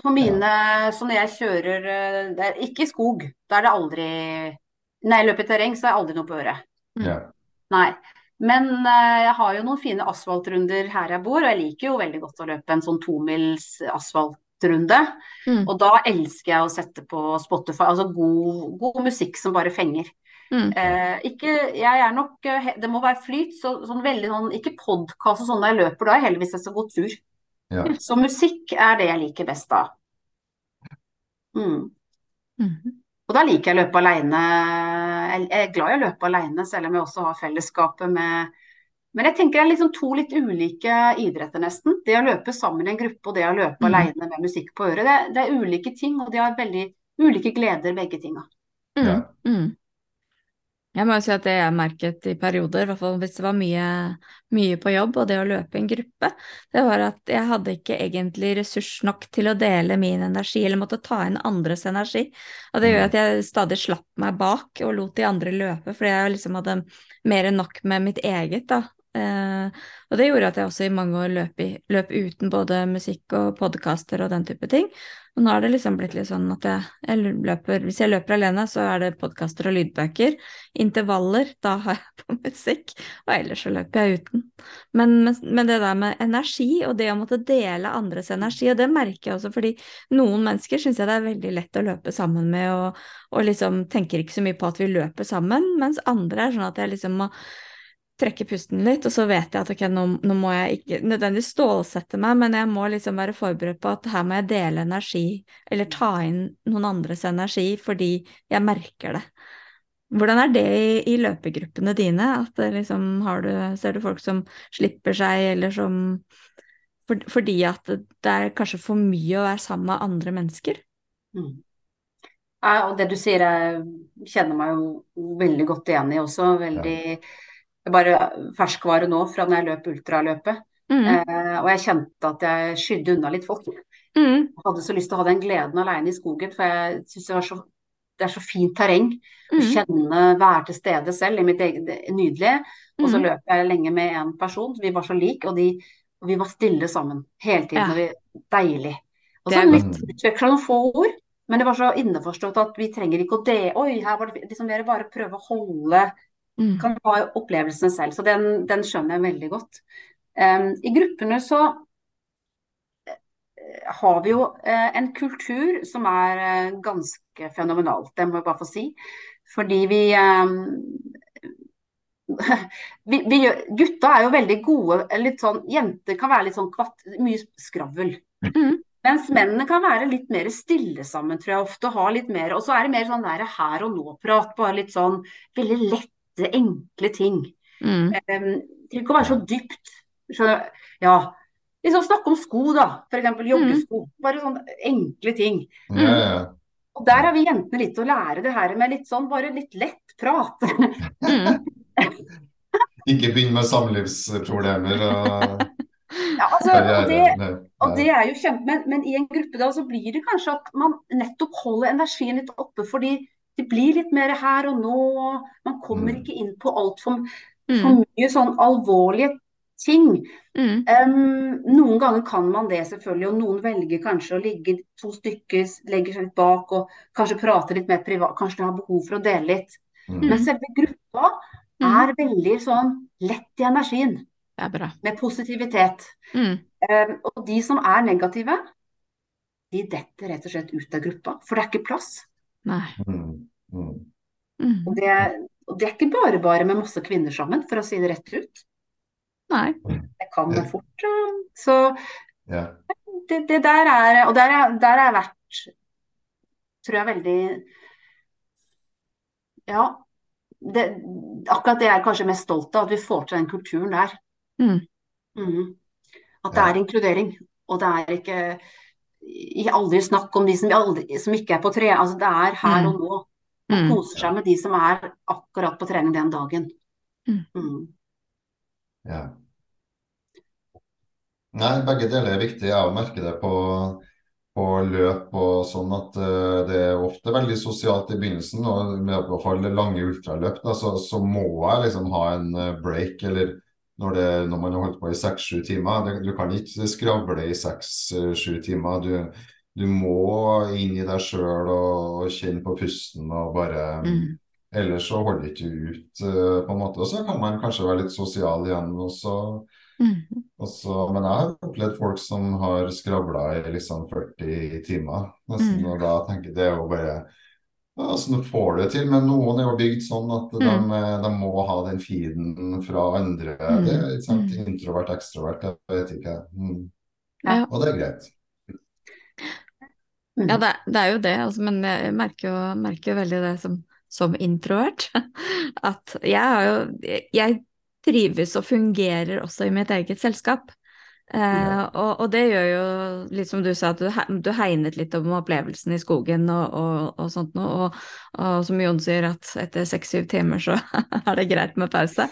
På mine Så når jeg kjører det er Ikke skog, da er det aldri Når jeg løper i terreng, så er det aldri noe på øret. Ja. Nei. Men uh, jeg har jo noen fine asfaltrunder her jeg bor, og jeg liker jo veldig godt å løpe en sånn tomils asfaltrunde. Mm. Og da elsker jeg å sette på Spotify, altså god, god musikk som bare fenger. Mm. Uh, ikke, jeg er nok eh, Det må være flyt, så, sånn veldig sånn Ikke podkast og sånn når jeg løper, da er jeg heller hvis jeg skal gå tur. Ja. Så musikk er det jeg liker best da. Mm. Mhm. Og da liker jeg å løpe alene. Jeg er glad i å løpe alene, selv om jeg også har fellesskapet med Men jeg tenker det er liksom to litt ulike idretter, nesten. Det å løpe sammen i en gruppe og det å løpe Mm. alene med musikk på øret. Det, det er ulike ting, og de har veldig ulike gleder, begge tinga. Mm, Ja. Mm. Jeg må jo si at det jeg merket i perioder, i hvert fall hvis det var mye, mye på jobb, og det å løpe i en gruppe, det var at jeg hadde ikke egentlig ressurs nok til å dele min energi, eller måtte ta inn andres energi. Og det gjør at jeg stadig slapp meg bak og lot de andre løpe, fordi jeg liksom hadde mer enn nok med mitt eget, da. Eh, og det gjorde at jeg også i mange år løp, i, løp uten både musikk og podkaster og den type ting. Og nå har det liksom blitt litt sånn at jeg, jeg løper Hvis jeg løper alene, så er det podkaster og lydbøker. Intervaller, da har jeg på musikk. Og ellers så løper jeg uten. Men, men, men det der med energi, og det å måtte dele andres energi, og det merker jeg også fordi noen mennesker syns jeg det er veldig lett å løpe sammen med, og, og liksom tenker ikke så mye på at vi løper sammen, mens andre er sånn at jeg liksom må trekke pusten litt, og så vet jeg at ok, nå, nå må jeg ikke nødvendigvis stålsette meg, men jeg må liksom være forberedt på at her må jeg dele energi, eller ta inn noen andres energi, fordi jeg merker det. Hvordan er det i, i løpegruppene dine? At det liksom har du, ser du folk som slipper seg, eller som for, Fordi at det, er kanskje for mye å være sammen med andre mennesker? Mm. Ja, og det du sier, jeg kjenner meg jo veldig godt igjen i også. Veldig bare ferskvare nå fra når jeg løp ultraløpet. Mm. Eh, og jeg kjente at jeg skydde unna litt folk. Mm. Jeg hadde så lyst til å ha den gleden alene i skogen, for jeg syns det, var så- det er så fint terreng. Å Mm. kjenne, være til stede selv i mitt eget nydelige. er. Og så Mm. løp jeg lenge med en person, vi var så like, og, de, og vi var stille sammen hele tiden. Ja. Vi, deilig. Og så er litt utveksla noen få ord, men det var så innforstått at vi trenger ikke å det Oi, her var det liksom bare prøve å holde Mm. kan ha opplevelsen selv. Så den, den skjønner jeg veldig godt. Um, I gruppene så eh, har vi jo uh, en kultur som er uh, ganske fenomenal, det må jeg bare få si. Fordi vi, um, vi, vi Gutta er jo veldig gode litt sånn, Jenter kan være litt sånn kvatt, mye skravl. Mm. Mens mennene kan være litt mer stille sammen, tror jeg ofte. Ha litt mer, og så er det mer sånn der her og nå-prat. Bare litt sånn veldig lette, enkle ting. Mm. Um, trenger ikke å være så dypt. Skjønner? Ja. Liksom snakke om sko, da. F.eks. joggesko. Bare sånne enkle ting. Ja, ja. Og der har vi jentene litt å lære det her med litt sånn bare litt lett prat. Mm. Ikke begynn med samlivsproblemer og Ja, altså, og det, Og det er jo kjempe, men, men i en gruppe da, så blir det kanskje at man nettopp holder energien litt oppe, fordi det blir litt mer her og nå. Man kommer Mm. ikke inn på altfor for Mm. mye sånn alvorlige ting. Mm. Um, noen ganger kan man det selvfølgelig, og noen velger kanskje å ligge to stykker, legger seg litt bak og kanskje prate litt mer privat. Kanskje de har behov for å dele litt. Mm. Men selve gruppa Mm. er veldig sånn lett i energien, Det er bra. med positivitet. Mm. Um, og de som er negative, de detter rett og slett ut av gruppa, for det er ikke plass. Nei. Mm. Mm. Mm. Og det, og det er ikke bare bare med masse kvinner sammen, for å si det rett ut. Nei. Det kan det fort. Så Ja. det, det der er Og der er, der er vært, tror jeg, veldig Ja. Det, akkurat det jeg er kanskje mest stolt av, at vi får til den kulturen der. Mm. Mhm. At det Ja. er inkludering. Og det er ikke aldri snakk om de som, aldri, som ikke er på trening. Altså, det er her Mm. og nå. Man Mm. koser seg med de som er akkurat på trening den dagen. Mm. Mm. Ja. Nei, begge deler er viktig. Jeg merker det på, på løp og sånn at uh, det er ofte veldig sosialt i begynnelsen. Og med i hvert fall lange ultraløp, da, så, så må jeg liksom ha en eh, break. Eller når, det, når man har holdt på i seks-sju timer. Det, du kan ikke skravle i seks-sju timer. Du, du må inn i deg sjøl og, og kjenne på pusten og bare Mm. Ellers så holder du ikke ut, eh, på en måte. Og så kan man kanskje være litt sosial igjen. og så Mm. og så- men jeg har opplevd folk som har skravla i liksom 40 timer. Nesten, Mm. Og da tenker jeg det er jo bare altså, Nå får du det til, men noen er jo bygd sånn at de, Mm. de må ha den feeden fra andre. Mm. Det er ikke sant, Mm. introvert, ekstrovert, jeg vet ikke. Mm. Ja. Og det er greit. Mm. Ja, det, det er jo det, altså, men jeg merker jo, merker jo veldig det som, som introvert. At jeg har jo Jeg trives og fungerer også i mitt eget selskap. Eh, og, og det gjør jo, litt som du sa, at du, du hegnet litt om opplevelsen i skogen og, og, og sånt noe. Og, som Jon sier, at etter seks-syv timer så er det greit med pause.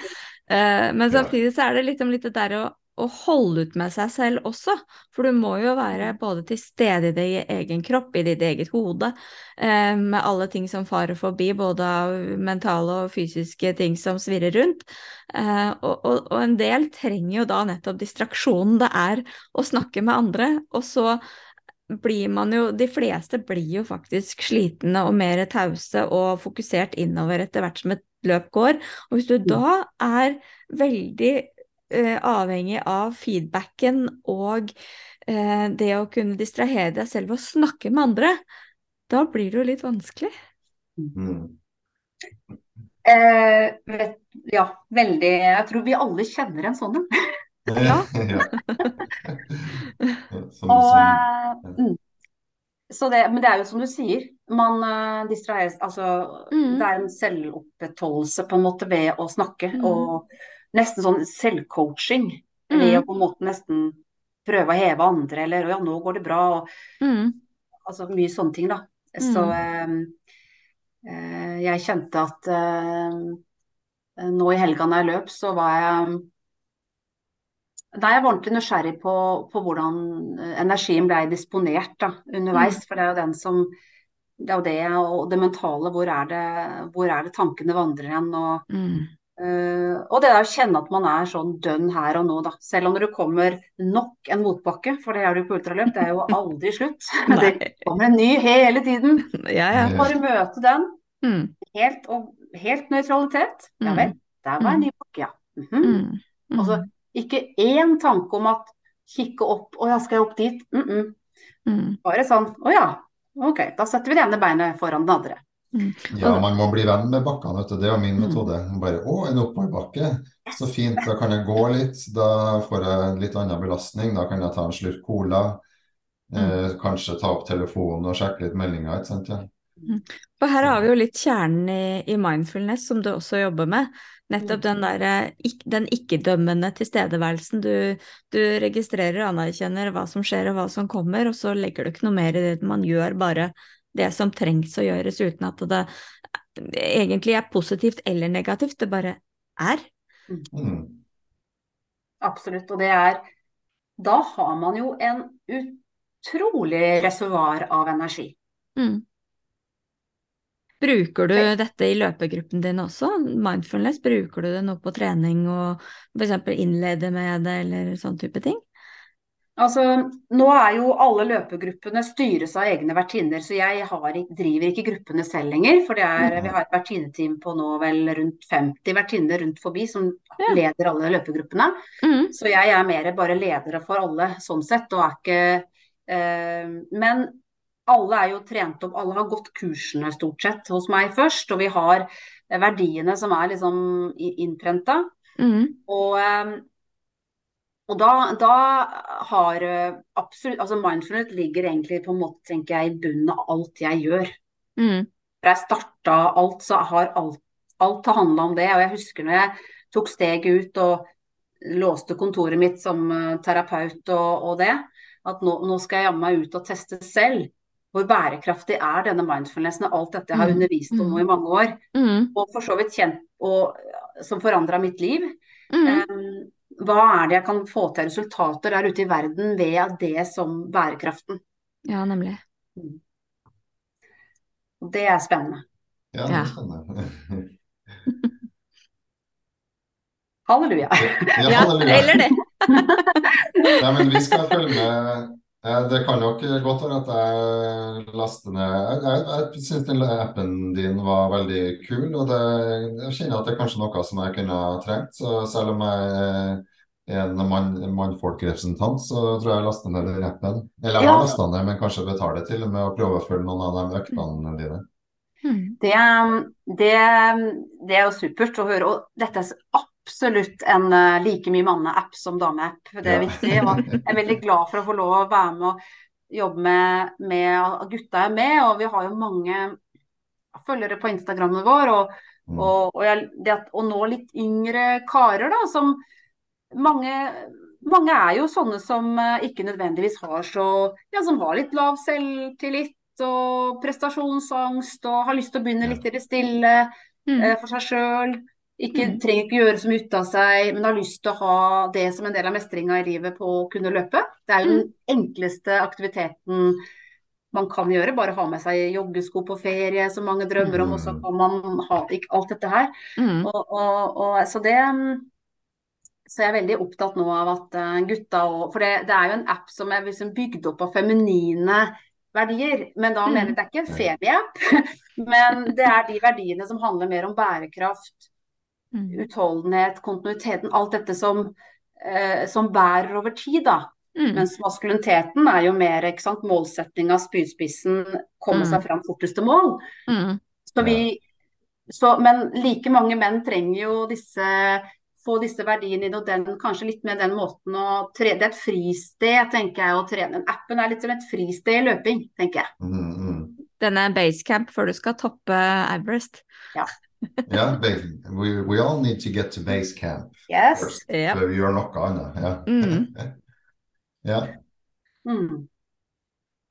Eh, men samtidig så er det liksom litt det der å, å holde ut med seg selv også. For du må jo være både til stede i din egen kropp, i ditt eget hode, eh, med alle ting som farer forbi, både av mentale og fysiske ting som svirrer rundt. Eh, og, og, og en del trenger jo da nettopp distraksjonen det er å snakke med andre, og så blir man jo, de fleste blir jo faktisk slitne og mer tause og fokusert innover etter hvert som et løp går. Og hvis du da er veldig eh, avhengig av feedbacken og eh, det å kunne distrahere deg selv ved å snakke med andre, da blir det jo litt vanskelig. Mm. Eh, vet, ja, veldig Jeg tror vi alle kjenner en sånn en. Ja. Ja. Som, Og, eh, mm. Så det, men det er jo som du sier, man uh, distraheres Altså, Mm. det er en selvopprettholdelse på en måte ved å snakke, Mm. og nesten sånn selvcoaching ved å Mm. på en måte nesten prøve å heve andre, eller ja, nå går det bra, og Mm. altså mye sånne ting, da. Så Mm. Så eh, jeg kjente at eh, nå i helga når jeg løp, så var jeg Nei, jeg var ordentlig nysgjerrig på, på hvordan eh, energien ble disponert da, underveis. For det er jo den som Det er jo det, og det mentale. Hvor er det, hvor er det tankene vandrer hen? Og, Mm. Eh, og det der å kjenne at man er sånn dønn her og nå, da. Selv om det kommer nok en motbakke, for det er det jo på ultraløp. Det er jo aldri slutt. Det kommer en ny hele tiden. Ja, ja. Bare møte den. Mm. Helt, og, helt nøytralitet. Ja Mm. vel, der var en ny bakke, ja. Mhm. Mm. Mm. Altså, ikke én tanke om at kikke opp, å ja, skal jeg opp dit? Mm -mm. Mm. Bare sånn, å ja, ok, da setter vi det ene beinet foran det andre. Ja, man må bli venn med bakkene, vet du. Det er min Mm. metode. Bare å, en oppoverbakke. Så fint, da kan jeg gå litt. Da får jeg en litt annen belastning. Da kan jeg ta en slurk cola. Eh, kanskje ta opp telefonen og sjekke litt meldinger, ikke sant. Ja. Og her har vi jo litt kjernen i, i mindfulness, som du også jobber med. Nettopp den der den ikke-dømmende tilstedeværelsen. Du, du registrerer og anerkjenner hva som skjer og hva som kommer, og så legger du ikke noe mer i det. Man gjør bare det som trengs å gjøres, uten at det egentlig er positivt eller negativt. Det bare er. Mm. Absolutt, og det er, da har man jo en utrolig reservoar av energi. Mm. Bruker du dette i løpegruppen din også? Mindfulness, bruker du det nå på trening og f.eks. innlede med det, eller sånn type ting? Altså, nå er jo alle løpegruppene styres av egne vertinner, så jeg har, driver ikke gruppene selv lenger. For det er, vi har et vertinneteam på nå vel rundt 50 vertinner rundt forbi som Ja. leder alle løpegruppene. Mm. Så jeg er mer bare ledere for alle sånn sett, og er ikke eh, Men alle er jo trent opp, alle har gått kursene stort sett hos meg først, og vi har verdiene som er liksom innprenta. Mm. Og, eh, og da, da har eh, absolutt Altså mindfulness ligger egentlig på en måte, tenker jeg, i bunnen av alt jeg gjør. Mm. For jeg starta alt, så har alt, alt har handla om det. Og jeg husker når jeg tok steget ut og låste kontoret mitt som eh, terapeut og, og det, at nå, nå skal jeg jammen meg ut og teste selv. Hvor bærekraftig er denne mindfulnessen og alt dette jeg har Mm. undervist om nå i mange år. Mm. Og for så vidt kjent og som forandra mitt liv. Mm. Eh, hva er det jeg kan få til resultater der ute i verden ved det som bærekraften? Ja, nemlig. Det er spennende. Ja, det er spennende. Halleluja. Ja, Ja, halleluja. eller det. Ja, men vi skal følge med. Eh, Det kan nok godt være at jeg laster ned Jeg, jeg, jeg syns den appen din var veldig kul, og det, jeg kjenner at det er kanskje noe som jeg kunne ha trengt. Så selv om jeg er en mann, mannfolkrepresentant, så tror jeg jeg laster ned den appen. Eller jeg har lasta ned, men kanskje betaler til og med å prøve å følge noen av de øktene dine. Mm. Det, det, det er jo supert å høre. Og dette er absolutt en eh, like mye manne-app som dame-app. Det er Ja. viktig. Og jeg er veldig glad for å få lov å være med og jobbe med, med Gutta er med, og vi har jo mange følgere på Instagrammen vår. Og, Mm. og, og jeg, det at, å nå litt yngre karer, da, som mange mange er jo sånne som eh, ikke nødvendigvis har så Ja, som har litt lav selvtillit og prestasjonsangst og har lyst til å begynne litt i det stille Mm. eh, for seg sjøl. Ikke, Mm. trenger ikke gjøre så mye ut av seg, men har lyst til å ha det som en del av mestringa i livet på å kunne løpe. Det er jo den enkleste aktiviteten man kan gjøre. Bare ha med seg joggesko på ferie, som mange drømmer om, og så kan man ha ikke alt dette her. Mm. Og, og, og, så det mm, så jeg er veldig opptatt nå av at eh, gutta og For det, det er jo en app som er liksom bygd opp av feminine verdier. Men da Mm. mener jeg det er ikke en femi-app, men det er de verdiene som handler mer om bærekraft, Mm. Utholdenhet, kontinuiteten. Alt dette som, eh, som bærer over tid, da. Mm. Mens maskuliniteten er jo mer ikke sant, målsettinga, spydspissen, komme Mm. seg fram fortest til mål. Mm. Så vi, så, men like mange menn trenger jo disse få disse verdiene inn, og den, kanskje litt med den måten å trene Det er et fristed, tenker jeg, å trene. Appen er litt som et fristed i løping, tenker jeg. Mm, mm. Denne basecamp før du skal toppe Everest. Ja, ba- we, we all need to get to base camp Yes. Ja. før vi gjør noe annet. Ja. Mm. ja. Mm.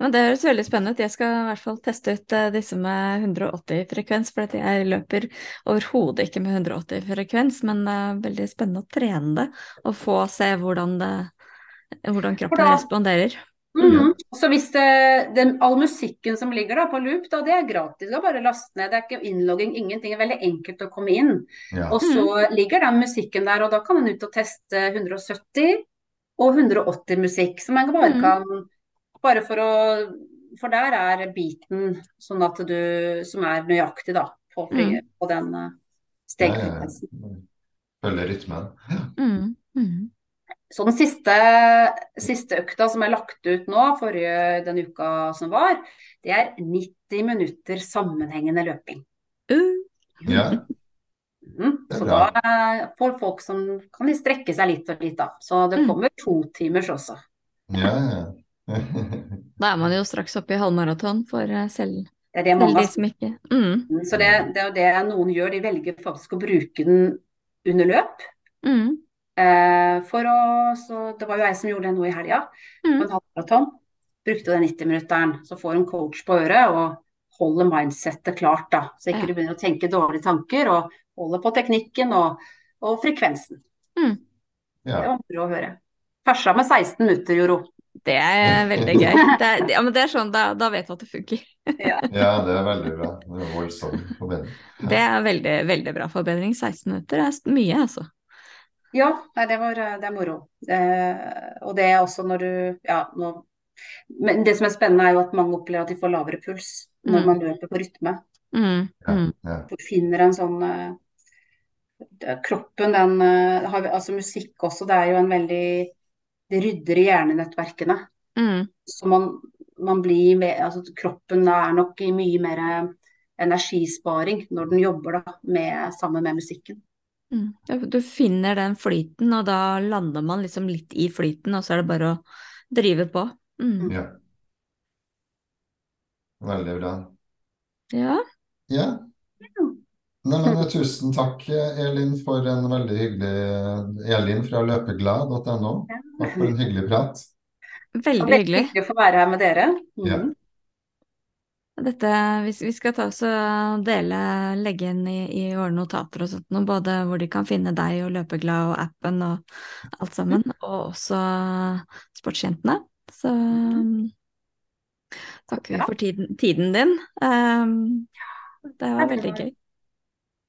Men det høres veldig spennende ut. Jeg skal i hvert fall teste ut eh, disse med 180 frekvens, for jeg løper overhodet ikke med 180 frekvens, men det er veldig spennende å trene det og få se hvordan, det, hvordan kroppen hvordan? responderer. Mhm. Så hvis det, den, all musikken som ligger da på loop, da, det er gratis. Du kan bare laste ned. Det er ikke innlogging, ingenting. Det er veldig enkelt å komme inn. ja. Og så ligger den musikken der, og da kan en ut og teste 170 og 180 musikk. Som en bare Mhm. kan Bare for å For der er beaten sånn at du Som er nøyaktig, da. På, fly, på den stegfrekvensen. Ja, ja, ja. Følger rytmen. Mm. Mm. Så den siste, siste økta som er lagt ut nå, forrige den uka som var, det er 90 minutter sammenhengende løping. Uh. Ja. Mm. Så da får folk som kan de strekke seg litt og litt, da. Så det Mm. kommer to timers også. Ja, ja. Da er man jo straks oppe i halvmaraton for eh, selv, Det er det selv de som ikke mm. Så det, det er jo det noen gjør, de velger faktisk å bruke den under løp. Mm. Eh, for å, så det var jo jeg som gjorde det nå i helga, på Mm. en halvmaraton. Brukte den 90-minutteren. Så får hun coach på øret og holder mindsettet klart, da. Så ikke Ja. du begynner å tenke dårlige tanker, og holder på teknikken og, og frekvensen. Det ja. var moro å høre. Persa med 16 minutter, Joro. Det er veldig gøy. Det er, ja, men det er sånn, da, da vet du at det funker. Ja. ja, det er veldig bra. Det er voldsom forbedring. Det er veldig, veldig bra forbedring. 16 minutter er mye, altså. Ja, nei, det var det er moro. Eh, og det er også når du Ja, nå Men det som er spennende, er jo at mange opplever at de får lavere puls når Mm. man løper på rytme. Mm. Ja, Mm. ja. Finner en sånn eh, Kroppen, den eh, har Altså musikk også, det er jo en veldig Det rydder i hjernenettverkene. Mm. Så man, man blir med Altså kroppen er nok i mye mer eh, energisparing når den jobber da med, sammen med musikken. Mm. Ja, Du finner den flyten, og da lander man liksom litt i flyten, og så er det bare å drive på. Mm. ja. Veldig bra. Ja. Ja. Nei, men eh, tusen takk, Elin, for en veldig hyggelig Elin fra løpeglad.no. Takk for en hyggelig prat. Veldig veldig hyggelig. hyggelig å få være her med dere. Mm. Ja. Dette, vi, vi skal ta oss og dele, legge inn i, i våre notater og sånt, noe, både hvor de kan finne deg og Løpeglad og appen og alt sammen, og også sportsjentene. Så um, takker vi for tiden, tiden din. Um, det var veldig gøy.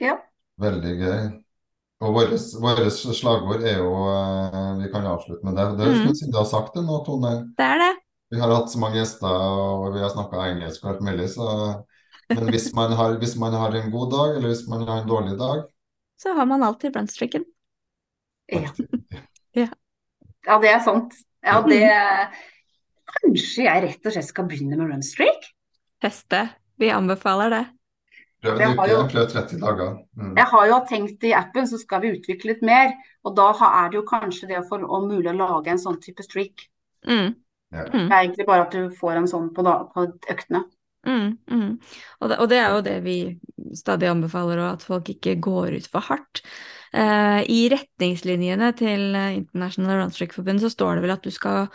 Ja. Veldig gøy. Og vårt slagord er jo eh, Vi kan avslutte med det. Det er Mm. siden du har sagt det nå, Tone. Det er det. Vi har hatt så mange gjester, og vi har snakka engelsk og alt mulig, så Men hvis man, har, hvis man har en god dag, eller hvis man har en dårlig dag Så har man alltid brunstricken. Ja. Ja. ja, det er sant. Ja, det Kanskje jeg rett og slett skal begynne med runstreak? Teste. Vi anbefaler det. Prøv en uke, prøv 30 dager. Mm. Jeg har jo tenkt i appen så skal vi utvikle litt mer, og da er det jo kanskje det å få om mulig å lage en sånn type streak. Mm. Ja. Mm. Det er egentlig bare at du får en sånn på, da, på øktene. Mm, mm. Og, det, og det er jo det vi stadig anbefaler, og at folk ikke går ut for hardt. Eh, I retningslinjene til eh, International Runstreak-forbundet så står det vel at du skal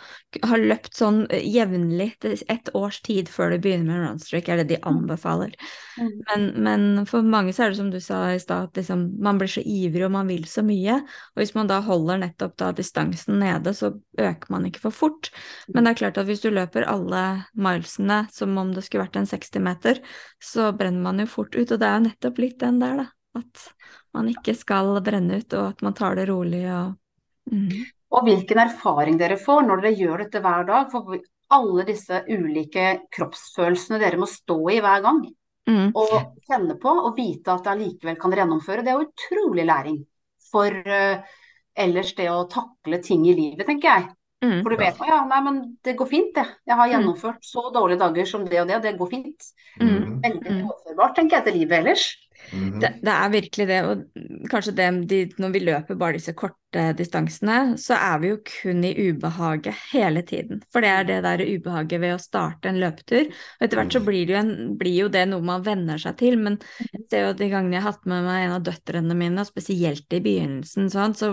ha løpt sånn eh, jevnlig et års tid før du begynner med runstreak, er det de anbefaler. Mm. Men, men for mange så er det som du sa i stad, at liksom, man blir så ivrig og man vil så mye. Og hvis man da holder nettopp da distansen nede, så øker man ikke for fort. Men det er klart at hvis du løper alle milesene som om det skulle vært en 60 meter, så brenner man jo fort ut. Og det er jo nettopp litt den der, da. At man ikke skal brenne ut, og at man tar det rolig og mm. Og hvilken erfaring dere får når dere gjør dette hver dag. For alle disse ulike kroppsfølelsene dere må stå i hver gang. Mm. Og kjenne på og vite at det allikevel kan dere gjennomføre. Det er jo utrolig læring for uh, ellers det å takle ting i livet, tenker jeg. Mm. For du vet ja, nei, men det går fint, det. Jeg har gjennomført så dårlige dager som det og det, og det går fint. Mm. Veldig Mm. overførbart, tenker jeg, til livet ellers. Mhm. Det, det er virkelig det, og kanskje det de, når vi løper bare disse korte distansene, så er vi jo kun i ubehaget hele tiden. For det er det der ubehaget ved å starte en løpetur. Og etter hvert så blir, det jo, en, blir jo det noe man venner seg til, men jeg ser jo de gangene jeg har hatt med meg en av døtrene mine, og spesielt i begynnelsen, sånn, så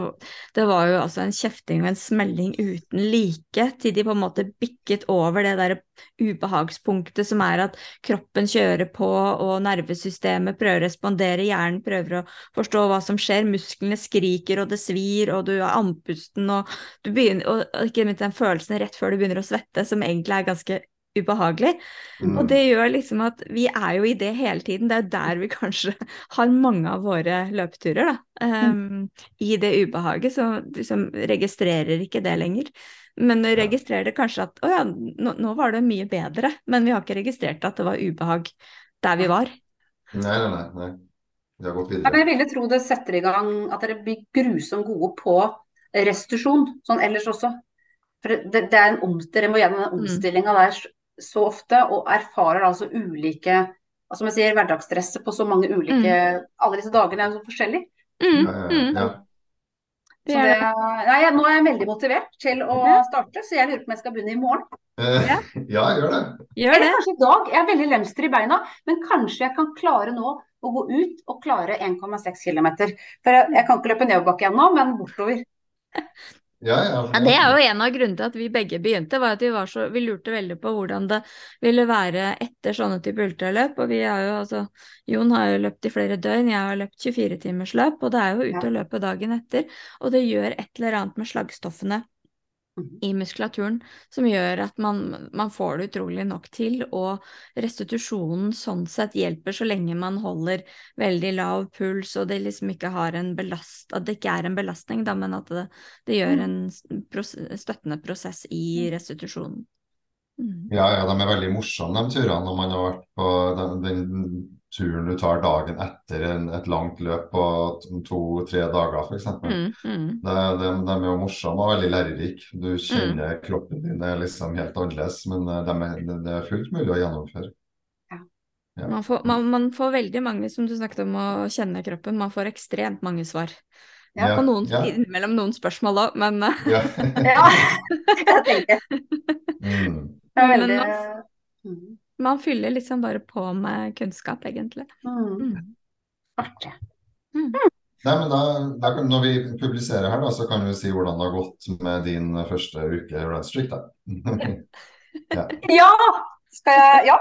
det var jo altså en kjefting og en smelling uten like, til de på en måte bikket over det der ubehagspunktet som er at kroppen kjører på, og nervesystemet prøver å respondere, hjernen prøver å forstå hva som skjer, musklene skriker, og det svir, og du er andpusten, og du begynner, og ikke minst den følelsen rett før du begynner å svette, som egentlig er ganske ubehagelig. Mm. Og det gjør liksom at vi er jo i det hele tiden. Det er jo der vi kanskje har mange av våre løpeturer, da. Um, I det ubehaget, så liksom registrerer ikke det lenger. Men registrerer registrerer kanskje at å ja, nå, nå var det mye bedre, men vi har ikke registrert at det var ubehag der vi var. Nei, nei, nei. Vi har gått videre. men jeg ville tro det setter i gang at dere blir grusomt gode på restitusjon, sånn ellers også. For det, det er en om, dere må gjennom den omstillinga der så- så ofte, og erfarer altså ulike hva som jeg sier, hverdagsstresset på så mange ulike Alle disse dagene er jo så forskjellige. Mm, Ja, ja, mm, ja. det Så er det, det. nei, nå er jeg veldig motivert til å starte, så jeg lurer på om jeg skal begynne i morgen. Eh, Ja. ja, gjør det. Gjør Eller det. kanskje i dag. Jeg er veldig lemster i beina, men kanskje jeg kan klare nå å gå ut og klare 1,6 km. For jeg, jeg kan ikke løpe nedoverbakke ennå, men bortover. Ja, ja. Ja, det er jo en av grunnene til at vi begge begynte, var at vi, var så, vi lurte veldig på hvordan det ville være etter sånne type ultraløp. Og vi har jo altså Jon har jo løpt i flere døgn, jeg har løpt 24 timers løp, og det er jo ute Ja. og løpe dagen etter. Og det gjør et eller annet med slagstoffene. I muskulaturen som gjør at man, man får det utrolig nok til, og restitusjonen sånn sett hjelper så lenge man holder veldig lav puls, og det liksom ikke har en belast, at det ikke er en belastning, da, men at det, det gjør en pros støttende prosess i restitusjonen. Mm. Ja, ja, de er veldig morsomme, de turene, når man har vært på den, den turen du tar dagen etter en, et langt løp på to-tre dager, f.eks. Mm, mm. De, de, de er jo morsomme og veldig lærerike. Du kjenner kroppen din er liksom helt annerledes, men det de er, det- det er fullt mulig å gjennomføre. Ja. Ja. Man, får, man, man får veldig mange, som du snakket om, å kjenne kroppen, man får ekstremt mange svar. Ja, På noen, ja, innimellom noen spørsmål òg, men eh, ja. Ja, jeg tenker Mm. det er veldig mm. Man fyller liksom bare på med kunnskap, egentlig. Mm. Mm. Artig. Nei, men da, da Når vi publiserer her, da, så kan vi si hvordan det har gått med din første uke runstreak. da. Ja! Skal jeg Ja.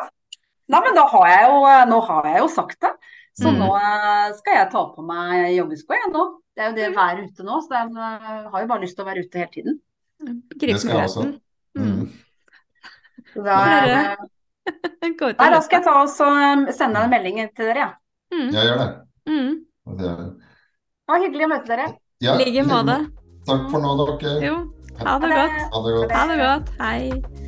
Nei, men da har jeg jo, nå har jeg jo sagt det. Så Mm. nå eh, skal jeg ta på meg joggesko jeg nå. Det er jo det å være ute nå, så jeg har jo bare lyst til å være ute hele tiden. Gripe Det skal jeg også. muligheten. Mm. Så da, Nei, da skal jeg ta og eh, sende en melding til dere, ja. Mm. Jeg gjør det. Mm. det. Det var hyggelig å møte dere. Ja, I like måte. Takk for nå, dere. Jo, ha det Ha det. godt. Ha det godt. Ha det godt. Hei.